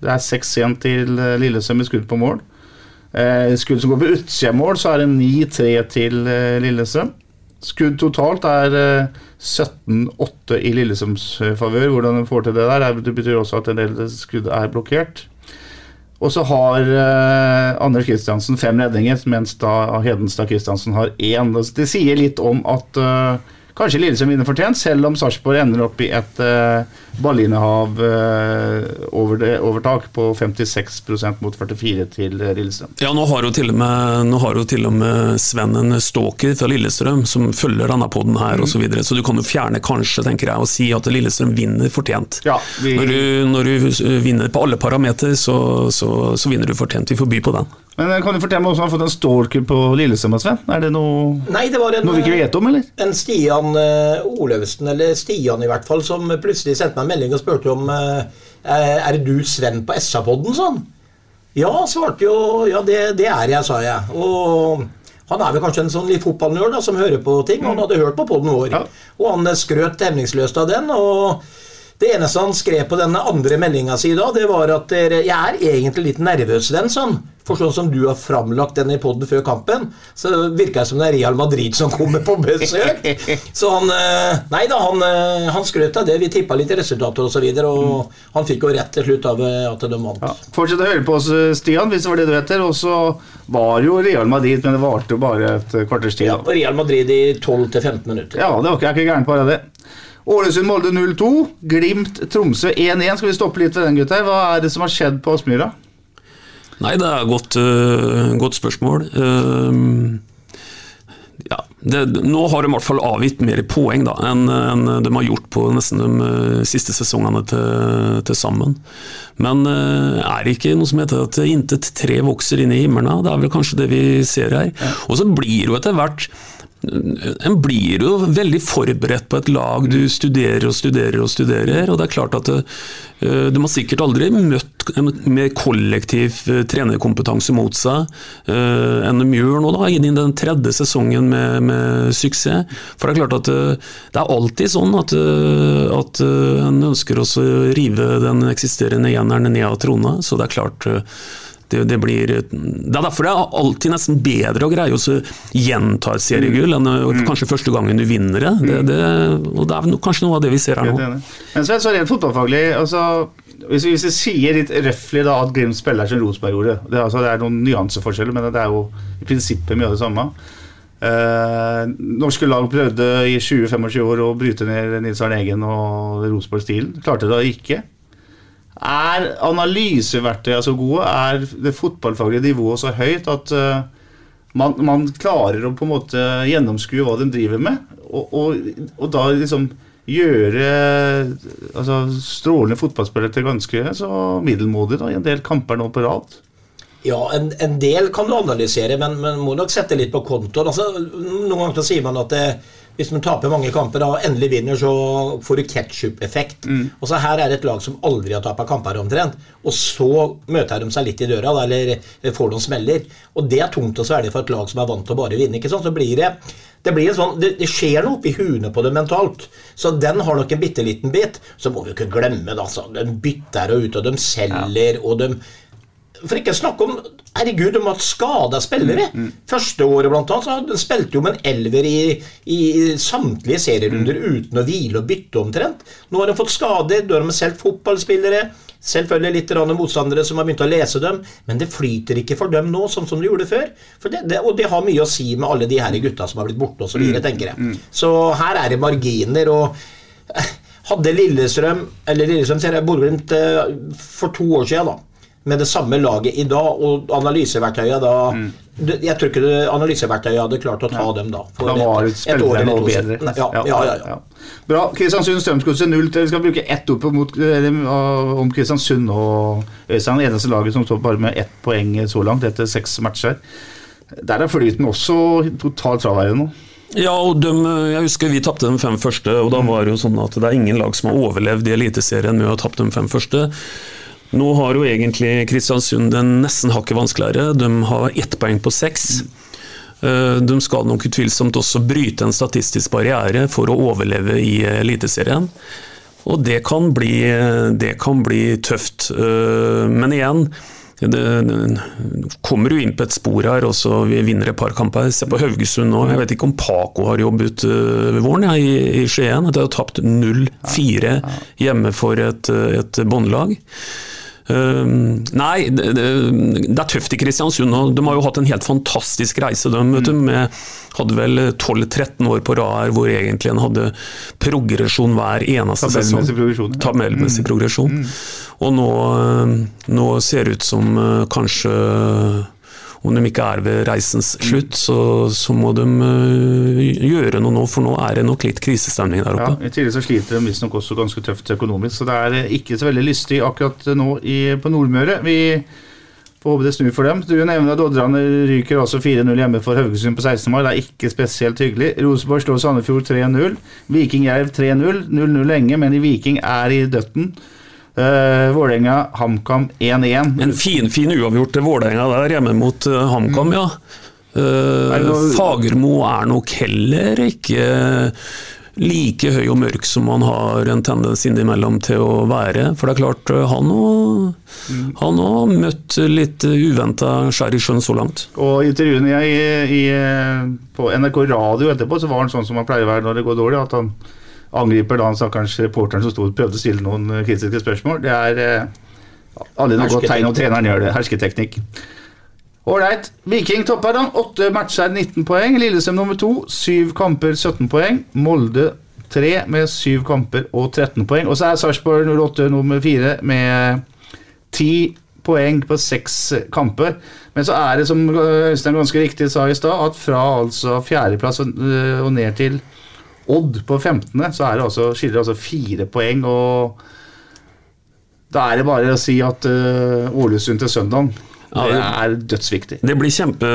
[SPEAKER 1] Det er 6-1 til Lillesøm Lillestrøm i skudd på mål. Eh, Skudd som går på utsida mål, så er det 9-3 til Lillesøm. Skudd totalt er eh, 17-8 i Lillesøms eh, favør. Hvordan de får til det der, er- det betyr også at en del skudd er blokkert. Og så har eh, Anders Kristiansen fem redninger, mens da Hedenstad Kristiansen har én. Det sier litt om at eh, kanskje Lillestrøm vinner fortjent, selv om Sarpsborg ender opp i et uh, ballinnehav eh, over det, overtak på 56% mot 44 til eh, Lillestrøm.
[SPEAKER 2] Ja, nå har jo til og med, nå har jo til og med Sven en stalker fra Lillestrøm som følger denne poden her
[SPEAKER 1] Mm.
[SPEAKER 2] og så videre, så du kan jo fjerne kanskje, tenker jeg, og si at Lillestrøm vinner fortjent.
[SPEAKER 1] Ja, vi-
[SPEAKER 2] når, du, når du vinner på alle parameter, så, så, så vinner du fortjent. Vi får by på den.
[SPEAKER 1] Men eh, kan du fortelle meg om du har fått en stalker på Lillestrøm, Sven? Er det noe,
[SPEAKER 3] Nei, det var en,
[SPEAKER 1] noe vi ikke vet om, eller?
[SPEAKER 3] en Stian Olaussen, eller Stian i hvert fall, som plutselig sendte meg en melding og spurte om eh, Er det du Sven på SA-podden, sånn? Ja, svarte jo. Ja, det, det er jeg, sa jeg. Og han er vel kanskje en sånn litt fotballnerd som hører på ting. og Han hadde hørt på podden vår,
[SPEAKER 1] Ja.
[SPEAKER 3] og han skrøt hemningsløst av den. og det eneste han skrev på denne andre meldinga si da, det var at jeg er egentlig litt nervøs, den, sånn. For sånn som du har framlagt den i poden før kampen, så virker det som det er Real Madrid som kommer på besøk. [LAUGHS] Så han eh, Nei da, han, eh, han skrøt av det. Vi tippa litt resultater osv., og, så videre, og han fikk jo rett til slutt av eh, at de vant.
[SPEAKER 1] Ja. Fortsett å høre på oss, Stian, hvis det var det du heter. Og så var jo Real Madrid, men det varte jo bare et kvarters tid.
[SPEAKER 3] Ja, Real Madrid i 12-15 minutter.
[SPEAKER 1] Ja, det var ikke, er ikke gærent bare det. Ålesund-Molde 0-2. Glimt-Tromsø 1-1. Skal vi stoppe litt ved den, gutter? Hva er det som har skjedd på Aspmyra?
[SPEAKER 2] Nei, det er et godt, uh, godt spørsmål. Uh, ja, det, nå har de i hvert fall avgitt mer poeng da, enn enn de har gjort på nesten de øh, siste sesongene til, til sammen. Men uh, er det ikke noe som heter at intet tre vokser inn i himmelen? Det er vel kanskje det vi ser her. Og så blir jo etter hvert en blir jo veldig forberedt på et lag du studerer og studerer og studerer. og det er klart at Du må sikkert aldri møtt en mer kollektiv uh, trenerkompetanse mot seg enn de gjør nå, da, inn i den tredje sesongen med, med suksess. For det er klart at det er alltid sånn at, at en ønsker å rive den eksisterende eneren ned av trona. Så det er klart det, det, blir, det er derfor det er alltid nesten bedre å greie å gjenta et seriegull enn mm. kanskje første gangen du vinner det. det, det og det er kanskje noe av det vi ser her nå.
[SPEAKER 1] Men Sven, så rent fotballfaglig altså, hvis, vi, hvis vi sier litt røffelig da at Glimt spiller som Rosenborg gjorde det, altså, det er noen nyanseforskjeller, men det er jo i prinsippet mye av det samme. Eh, norske lag prøvde i 20-25 år å bryte ned Nils Arne Eggen og Rosenborg-stilen. Klarte det ikke. Er analyseverktøyene så gode? Er det fotballfaglige nivået så høyt at eh, man, man klarer å på en måte gjennomskue hva de driver med? Og, og, og da liksom gjøre altså, strålende fotballspillere til ganske så middelmådige da, i en del kamper nå på rad?
[SPEAKER 3] Ja, en, en del kan du analysere, men man må nok sette litt på kontoen. Altså, noen ganger sier man at det, Hvis de taper mange kamper og endelig vinner, så får du ketsjup-effekt. Og så Her er det et lag som aldri har tapet kamper, omtrent. Og så møter de seg litt i døra, eller får noen smeller. Og det er tungt å svelge for et lag som er vant til å bare vinne. ikke sant? Så blir det det, blir sånn, det, det skjer noe oppi huene på det mentalt. Så den har nok en bitte liten bit. Så må vi ikke glemme det. Altså. De bytter og ut, og de selger, og de For ikke snakke om Herregud, om at skada spillere. Første året blant annet, så hadde- spilte jo med en elver i, i samtlige serierunder uten å hvile og bytte omtrent. Nå har de fått skader, da har de selv fotballspillere. Selvfølgelig litt motstandere som har begynt å lese dem, men det flyter ikke for dem nå, sånn som det gjorde før. For det, det, og det har mye å si med alle de her gutta som har blitt borte osv.,
[SPEAKER 1] Mm.
[SPEAKER 3] tenker jeg. Så her er det marginer. og [LAUGHS] Hadde Lillestrøm eller Lillestrøm ser jeg Bodø-Glimt eh, for to år siden, da, med det samme laget i dag, og analyseverktøyet da mm. Jeg tror ikke analyseverktøyet hadde klart å ta dem da. for.
[SPEAKER 1] Da var
[SPEAKER 3] et år
[SPEAKER 1] spillerne
[SPEAKER 3] eller
[SPEAKER 1] bedre.
[SPEAKER 3] Ja, ja, ja, ja.
[SPEAKER 1] Bra. Kristiansund Strømsgodset 0-3. Vi skal bruke ett ord på mot, eh, om Kristiansund og Øystein. Det eneste laget som står bare med ett poeng så langt etter seks matcher. Der er flyten også totalt fraværende nå.
[SPEAKER 2] Ja, og de, jeg husker vi tapte de fem første, og da var det jo sånn at det er ingen lag som har overlevd i Eliteserien med å ha tapt de fem første. Nå har jo egentlig Kristiansund den nesten hakket vanskeligere. De har ett poeng på seks. Eh, De skal nok utvilsomt også bryte en statistisk barriere for å overleve i Eliteserien. Og det kan bli, det kan bli tøft. Eh, Men igjen, det, kommer jo inn på et spor her, og så vi vinner et par kamper. Se på Haugesund nå. Jeg vet ikke om Paco har jobbet uh, våren ja, i, i Skien. De har tapt 0-4 hjemme for et, et båndlag. Uh, nei, det, det, er tøft i Kristiansund og De har jo hatt en helt fantastisk reise. De mm. du, med, hadde vel 12-13 år på rad hvor egentlig en hadde progresjon hver eneste sesong.
[SPEAKER 1] Tabellmessig progresjon, ja.
[SPEAKER 2] Mm. progresjon. Og nå, eh, nå ser det ut som eh, kanskje om de ikke er ved reisens slutt, så, så må de eh, gjøre noe nå, for nå er det nok litt krisestemning der oppe. Ja.
[SPEAKER 1] I tillegg så sliter de visstnok også ganske tøft økonomisk, så det er eh, ikke så veldig lystig akkurat nå i, på Nordmøre. Vi får håpe det snur for dem. Du nevner at Odderne ryker altså 4-0 hjemme for Haugesund på 16. mai. Det er ikke spesielt hyggelig. Rosenborg slår Sandefjord 3-0. Viking Jerv 3-0. 0-0 lenge, men i Viking er i døtten. Uh, Vålerenga HamKam 1-1.
[SPEAKER 2] En fin, fin uavgjort til Vålerenga der, hjemme mot uh, HamKam, ja.
[SPEAKER 1] Er det noe-
[SPEAKER 2] Fagermo er nok heller ikke like høy og mørk som han har en tendens innimellom til å være. For det er klart, han òg òg har møtt litt uventa skjær i sjøen så langt.
[SPEAKER 1] Og i intervjuene jeg, i, på NRK Radio etterpå, så var han sånn som han pleier å være når det går dårlig. At han angriper da han stakkars reporteren som stod, prøvde å stille noen eh, kritiske spørsmål. Det er eh, alle noe godt tegn om treneren gjør det. Hersketeknikk. Ålreit. Viking topper da. Åtte matcher, 19 poeng. Lillesøm nummer to. Syv kamper, 17 poeng. Molde tre med syv kamper og 13 poeng. Og så er Sarpsborg 08 nummer fire med ti poeng på seks kamper. Men så er det, som Øystein ganske riktig sa i stad, at fra altså fjerdeplass og ned til Odd på 15., så er det altså, skiller det altså fire poeng. og Da er det bare å si at uh, Ålesund til søndag
[SPEAKER 2] Ja,
[SPEAKER 1] det
[SPEAKER 2] det-
[SPEAKER 1] er dødsviktig.
[SPEAKER 2] Det blir kjempe,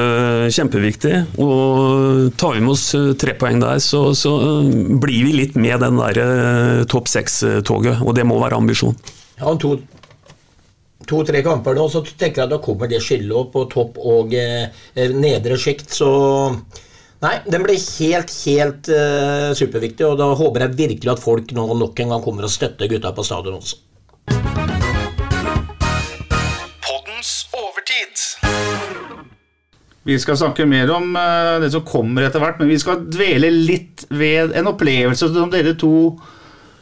[SPEAKER 2] kjempeviktig. Og tar vi med oss eh, tre poeng der, så, så eh, blir vi litt med den der topp seks-toget. Og det må være ambisjon.
[SPEAKER 3] Ja, om to to-tre kamper nå, så tenker jeg at da kommer det skillet opp på topp og eh, nedre sjikt, så Nei, den blir helt, helt uh, superviktig, og da håper jeg virkelig at folk nå nok en gang kommer og støtter gutta på stadion også.
[SPEAKER 1] Vi skal snakke mer om uh, det som kommer etter hvert, men vi skal dvele litt ved en opplevelse som dere to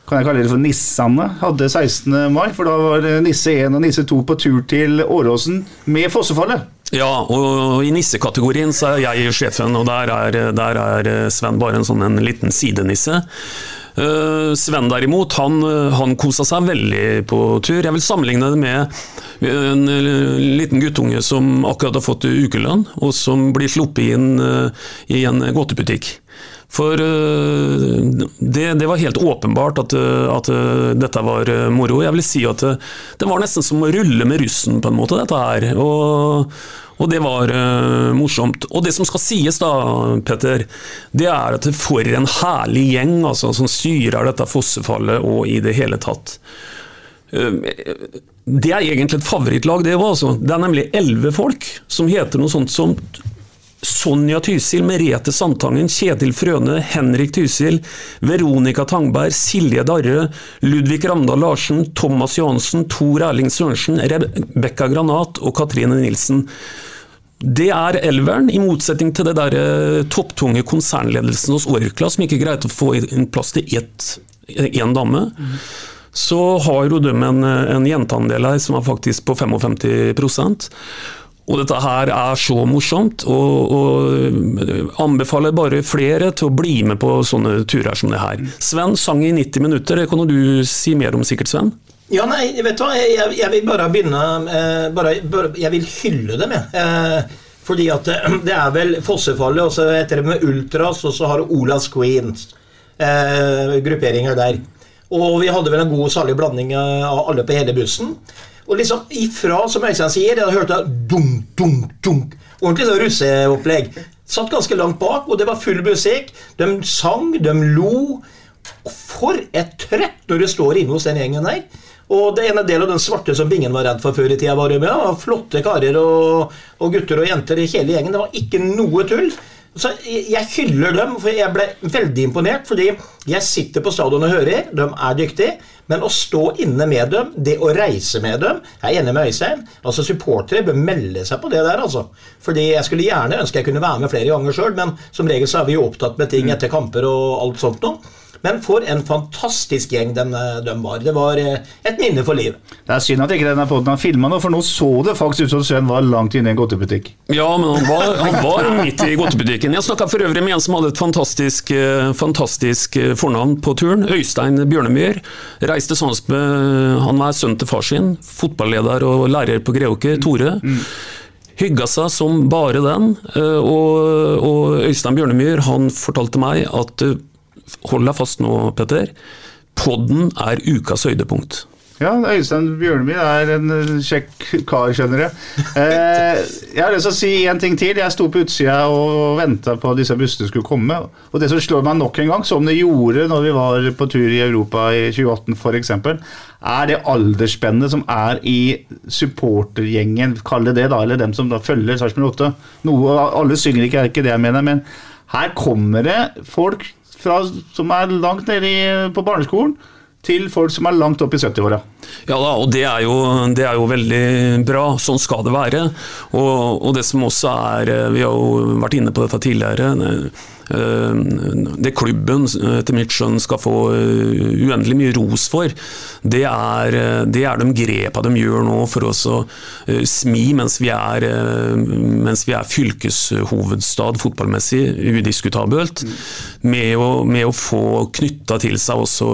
[SPEAKER 1] kan jeg kalle det for nissene, hadde 16. mai. For da var Nisse 1 og Nisse 2 på tur til Åråsen med Fossefallet.
[SPEAKER 2] Ja, og i nissekategorien så er jeg sjefen, og der er, der er Sven bare en sånn en liten sidenisse. Eh, Sven derimot, han, han kosa seg veldig på tur. Jeg vil sammenligne det med en eh, liten guttunge som akkurat har fått ukelønn, og som blir sluppet inn eh, i en godtebutikk. For eh, det, det var helt åpenbart at, eh, at eh, dette var moro. Jeg vil si at det, det var nesten som å rulle med russen, på en måte, dette her. Og, Og det var morsomt. Og det som skal sies, da, Petter, det er at det for en herlig gjeng altså, som styrer dette fossefallet og i det hele tatt. Det er egentlig et favorittlag, det òg. Det er nemlig elleve folk som heter noe sånt som Sonja Tysil, Merete Sandtangen, Kjetil Frøne, Henrik Tysil, Veronica Tangberg, Silje Darre, Ludvig Ramdal Larsen, Thomas Johansen, Tor Erling Sørensen, Rebekka Granat og Katrine Nilsen. Det er elveren, i motsetning til det der eh, topptunge konsernledelsen hos Orkla, som ikke greide å få plass til én dame. Så har jo de en, en jenteandel her som er faktisk på 55 og dette her er så morsomt, og, og anbefaler bare flere til å bli med på sånne turer som det her. Sven sang i 90 minutter, det kan du si mer om sikkert, Sven?
[SPEAKER 3] Ja, nei, vet du hva, jeg, jeg vil bare begynne eh, bare, bare, Jeg vil hylle dem, jeg. Eh, fordi at eh, [CLEARS THROAT] det er vel Fossefallet, og så heter det med Ultras, og så har du Olas Queens. Eh, grupperinger der. Og vi hadde vel en god og salig blanding av alle på hele bussen. Og liksom ifra, som Øystein sier, jeg hørte dunk, dunk, dunk. Ordentlig sånn russeopplegg. Satt ganske langt bak, og det var full musikk. De sang, de lo. For et trøkk når du står inne hos den gjengen der. Og det ene del av den svarte som Bingen var redd for før i tida, var med. Og flotte karer og, og gutter og jenter i hele gjengen. Det var ikke noe tull. Så Jeg hyller dem, for jeg ble veldig imponert. Fordi jeg sitter på stadion og hører. De er dyktige. Men å stå inne med dem, det å reise med dem Jeg er enig med Øystein. altså Supportere bør melde seg på det der. altså. Fordi Jeg skulle gjerne ønske jeg kunne være med flere ganger sjøl, men som regel så er vi jo opptatt med ting etter kamper og alt sånt noe. Men for en fantastisk gjeng de, de var. Det var eh, et minne for livet.
[SPEAKER 1] Det er synd at ikke denne poden har filma noe, for nå så det faktisk ut som Sven var langt inne i en godtebutikk.
[SPEAKER 2] Ja, men han var, han var midt i godtebutikken. Jeg snakka for øvrig med en som hadde et fantastisk, eh, fantastisk eh, fornavn på turen. Øystein Bjørnemyr. Reiste sammen med Han var sønnen til far sin, fotballeder og lærer på Greåker, Tore. Mm. Hygga seg som bare den. Og, og Øystein Bjørnemyr han fortalte meg at hold deg fast nå, Petter. Podden er ukas høydepunkt.
[SPEAKER 1] Ja, Øystein Bjørnemy er en eh, kjekk kar, skjønner jeg. Eh, jeg har lyst til å si en ting til. Jeg sto på utsida og venta på at disse bussene skulle komme. Og det som slår meg nok en gang, som det gjorde når vi var på tur i Europa i 2018 f.eks., er det aldersspennet som er i supportergjengen, kall det det, da, eller dem som da følger Sarpsborg 8. Noe, alle synger ikke, er ikke det jeg mener, men her kommer det folk fra, som er langt nede på barneskolen, til folk som er langt opp i 70-åra.
[SPEAKER 2] Ja da, og det er, jo, det er, jo, veldig bra. Sånn skal det være. Og, og, det som også er Vi har jo vært inne på dette tidligere. Eh, det klubben etter mitt skjønn skal få eh, uendelig mye ros for, det er, eh, det er de grepa de gjør nå for oss å smi mens vi er, mens vi er fylkeshovedstad fotballmessig, udiskutabelt, med å, med å få knytta til seg også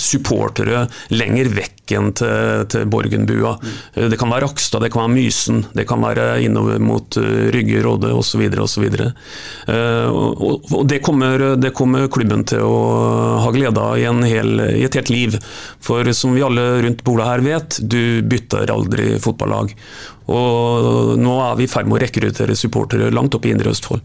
[SPEAKER 2] supportere lenger vekk enn til, til Borgenbua. Det kan være Rakstad, det kan være Mysen, det kan være innover mot Rygge, Råde osv. osv. Uh, og, det, kommer, det kommer klubben til å ha glede av i, et helt liv. For som vi alle rundt bordet her vet, du bytter aldri fotballag. Og nå er vi i ferd med å rekruttere supportere langt opp i Indre Østfold.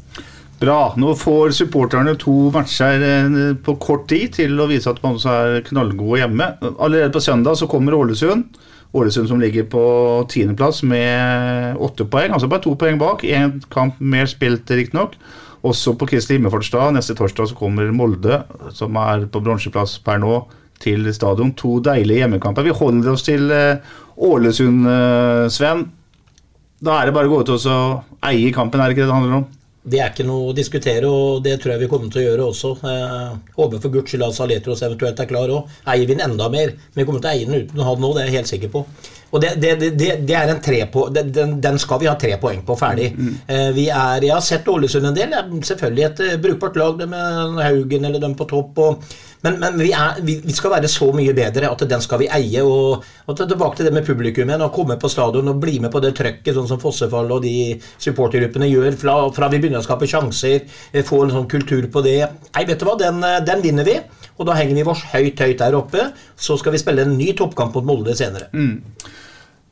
[SPEAKER 1] Bra. Nå får supporterne to matcher eh, på kort tid til å vise at man også er knallgode hjemme. Allerede på søndag så kommer Ålesund. Ålesund som ligger på tiendeplass med åtte poeng, altså bare to poeng bak. Én kamp mer spilt, riktignok. Også på Kristi himmelfartsdag neste torsdag så kommer Molde, som er på bronseplass per nå, til stadion. To deilige hjemmekamper. Vi holder oss til eh, Ålesund, eh, Sven. Da er det bare å gå ut og eie kampen, er det ikke det det handler om?
[SPEAKER 3] Det er ikke noe å diskutere, og det tror jeg vi kommer til å gjøre også. Eh, håper for guds skyld at Saletros eventuelt er klar òg. Eier vi den enda mer? Men vi kommer til å eie den uten å ha den nå, det er jeg helt sikker på. Og det, det, det, det er en tre på, den, den, skal vi ha tre poeng på, ferdig. Mm. Eh, vi er, Jeg har sett Ålesund en del. Selvfølgelig et uh, brukbart lag med Haugen eller dem på topp. og men, men vi, er, vi, skal være så mye bedre at den skal vi eie. Og, og tilbake til det med publikum Og komme på stadion og bli med på det trøkket, sånn som Fossefall og de supportergruppene gjør, fra, fra, vi begynner å skape sjanser, eh, få en sånn kultur på det. Nei, vet du hva, den, eh, den vinner vi. Og da henger vi vårs høyt, høyt der oppe. Så skal vi spille en ny toppkamp mot Molde senere. Mm.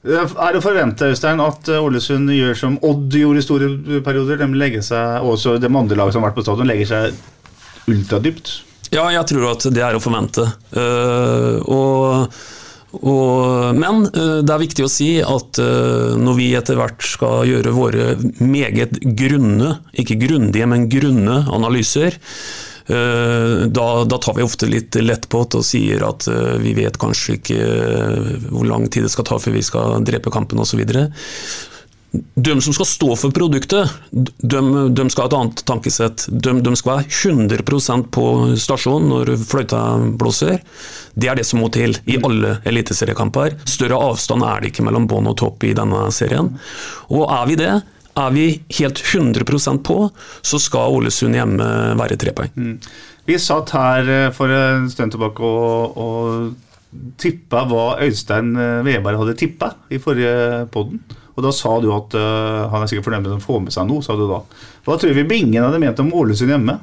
[SPEAKER 1] Er det å forvente Øystein, at eh, Ålesund gjør som Odd gjorde i store perioder? De legger seg, også de andre lagene som har vært på stadion, legger seg ultradypt?
[SPEAKER 2] Ja, jeg tror at det er å forvente. Uh, og, og, men uh, det er viktig å si at uh, når vi etter hvert skal gjøre våre meget grunne, ikke grundige, men grunne analyser, da, da, tar vi ofte litt lett på det og sier at vi vet kanskje ikke hvor lang tid det skal ta før vi skal drepe kampen osv de som skal stå for produktet, de, de skal ha et annet tankesett. De, de, skal være 100% på stasjonen når fløyta blåser. Det er det som må til i alle eliteseriekamper. Større avstand er det ikke mellom bånn og topp i denne serien. Og er vi det, er vi helt 100% på, så skal Ålesund hjemme være tre poeng. Mm.
[SPEAKER 1] Vi satt her eh, for en stund tilbake og, og tippa hva Øystein eh, Veberg hadde tippa i forrige podden. Og da sa du at uh, han er sikkert fornøyd med å få med seg noe, sa du da. Hva tror vi Bingen hadde ment om Ålesund hjemme?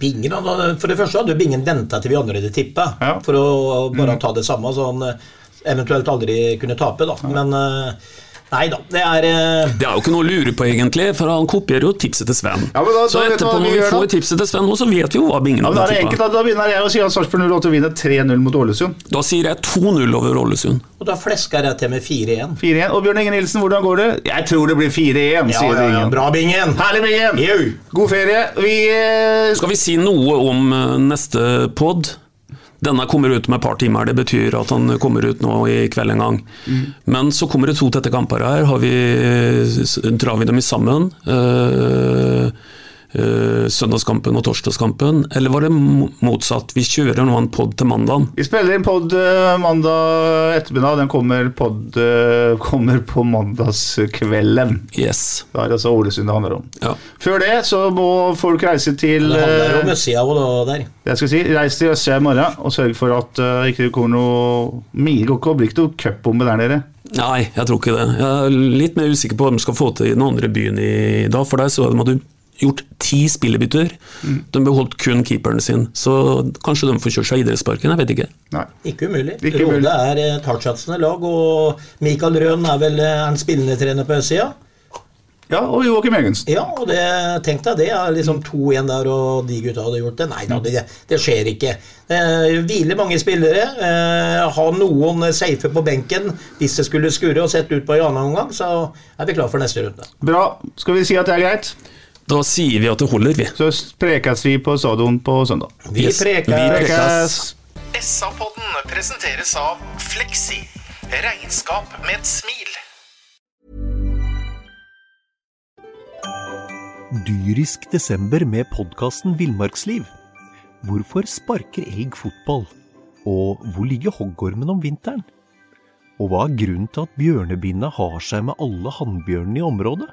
[SPEAKER 3] Bingen, For det første hadde Bingen venta til vi andre hadde tippa, ja. for å bare mm. ta det samme, så han eventuelt aldri kunne tape. da. Ja. Men uh, Nei da, det er uh...
[SPEAKER 2] Det er jo ikke noe å lure på, egentlig, for han kopierer jo tipset til Sven. Ja, da, så etterpå, når vi får tipset til Sven nå, så vet vi jo hva bingen
[SPEAKER 1] ja, har enkelt, Da begynner jeg å si at Sarpsborg 08 vinner 3-0 mot Ålesund.
[SPEAKER 2] Da sier jeg 2-0 over Ålesund.
[SPEAKER 3] Og da flesker jeg til med 4-1.
[SPEAKER 1] 4-1. Og Bjørn Inge Nilsen, hvordan går det? Jeg tror det blir 4-1,
[SPEAKER 3] ja, sier ja, ja, Bra, Bingen.
[SPEAKER 1] Herlig, Bingen. God ferie. Vi uh...
[SPEAKER 2] Skal vi si noe om uh, neste pod? Denne kommer ut med et par timer, det betyr at han kommer ut nå i kveld en gang. Mm. Men så kommer det to tette kamper her, vi, drar vi dem i sammen. Uh, søndagskampen og torsdagskampen, eller var det motsatt? Vi kjører nå en pod til mandag.
[SPEAKER 1] Vi spiller inn pod uh, mandag ettermiddag. Den kommer, pod, uh, kommer på mandagskvelden.
[SPEAKER 2] Yes.
[SPEAKER 1] Det er altså Ålesund det handler om.
[SPEAKER 2] Ja.
[SPEAKER 1] Før det så må folk reise til
[SPEAKER 3] Det handler om Østsida og der.
[SPEAKER 1] Jeg skal si, Reis til Østsida i morgen og sørg for at uh, ikke det kommer noe Mil går ikke blir ikke noe cupbombe der nede.
[SPEAKER 2] Nei, jeg tror ikke det. Jeg er litt mer usikker på hva de skal få til i den andre byen i dag. For deg så må du gjort ti spillebytter. Mm. De beholdt kun keeperen sin. Så kanskje de får kjørt seg idrettsparken, jeg vet ikke.
[SPEAKER 3] Nei. Ikke umulig. Ikke Råde er tartsatsende lag, og Mikael Røen er vel eh, en spillende trener på østsida.
[SPEAKER 1] Ja, og Joakim Egensen.
[SPEAKER 3] Ja, og det, tenk deg det. liksom to igjen der, og de gutta hadde gjort det. Nei da, det, det skjer ikke. Eh, hviler mange spillere. Eh, ha noen safe på benken hvis det skulle skurre og sett ut på i annen omgang, så er vi klar for neste runde.
[SPEAKER 1] Bra. Skal vi si at det er greit?
[SPEAKER 2] Da sier vi at det holder, vi.
[SPEAKER 1] Så prekes vi på stadion på søndag.
[SPEAKER 3] Vi prekes. Vi prekes.
[SPEAKER 4] SA-podden presenteres av Fleksi. Regnskap med et smil.
[SPEAKER 5] Dyrisk desember med podkasten Villmarksliv. Hvorfor sparker elg fotball? Og hvor ligger hoggormen om vinteren? Og hva er grunnen til at bjørnebinna har seg med alle hannbjørnene i området?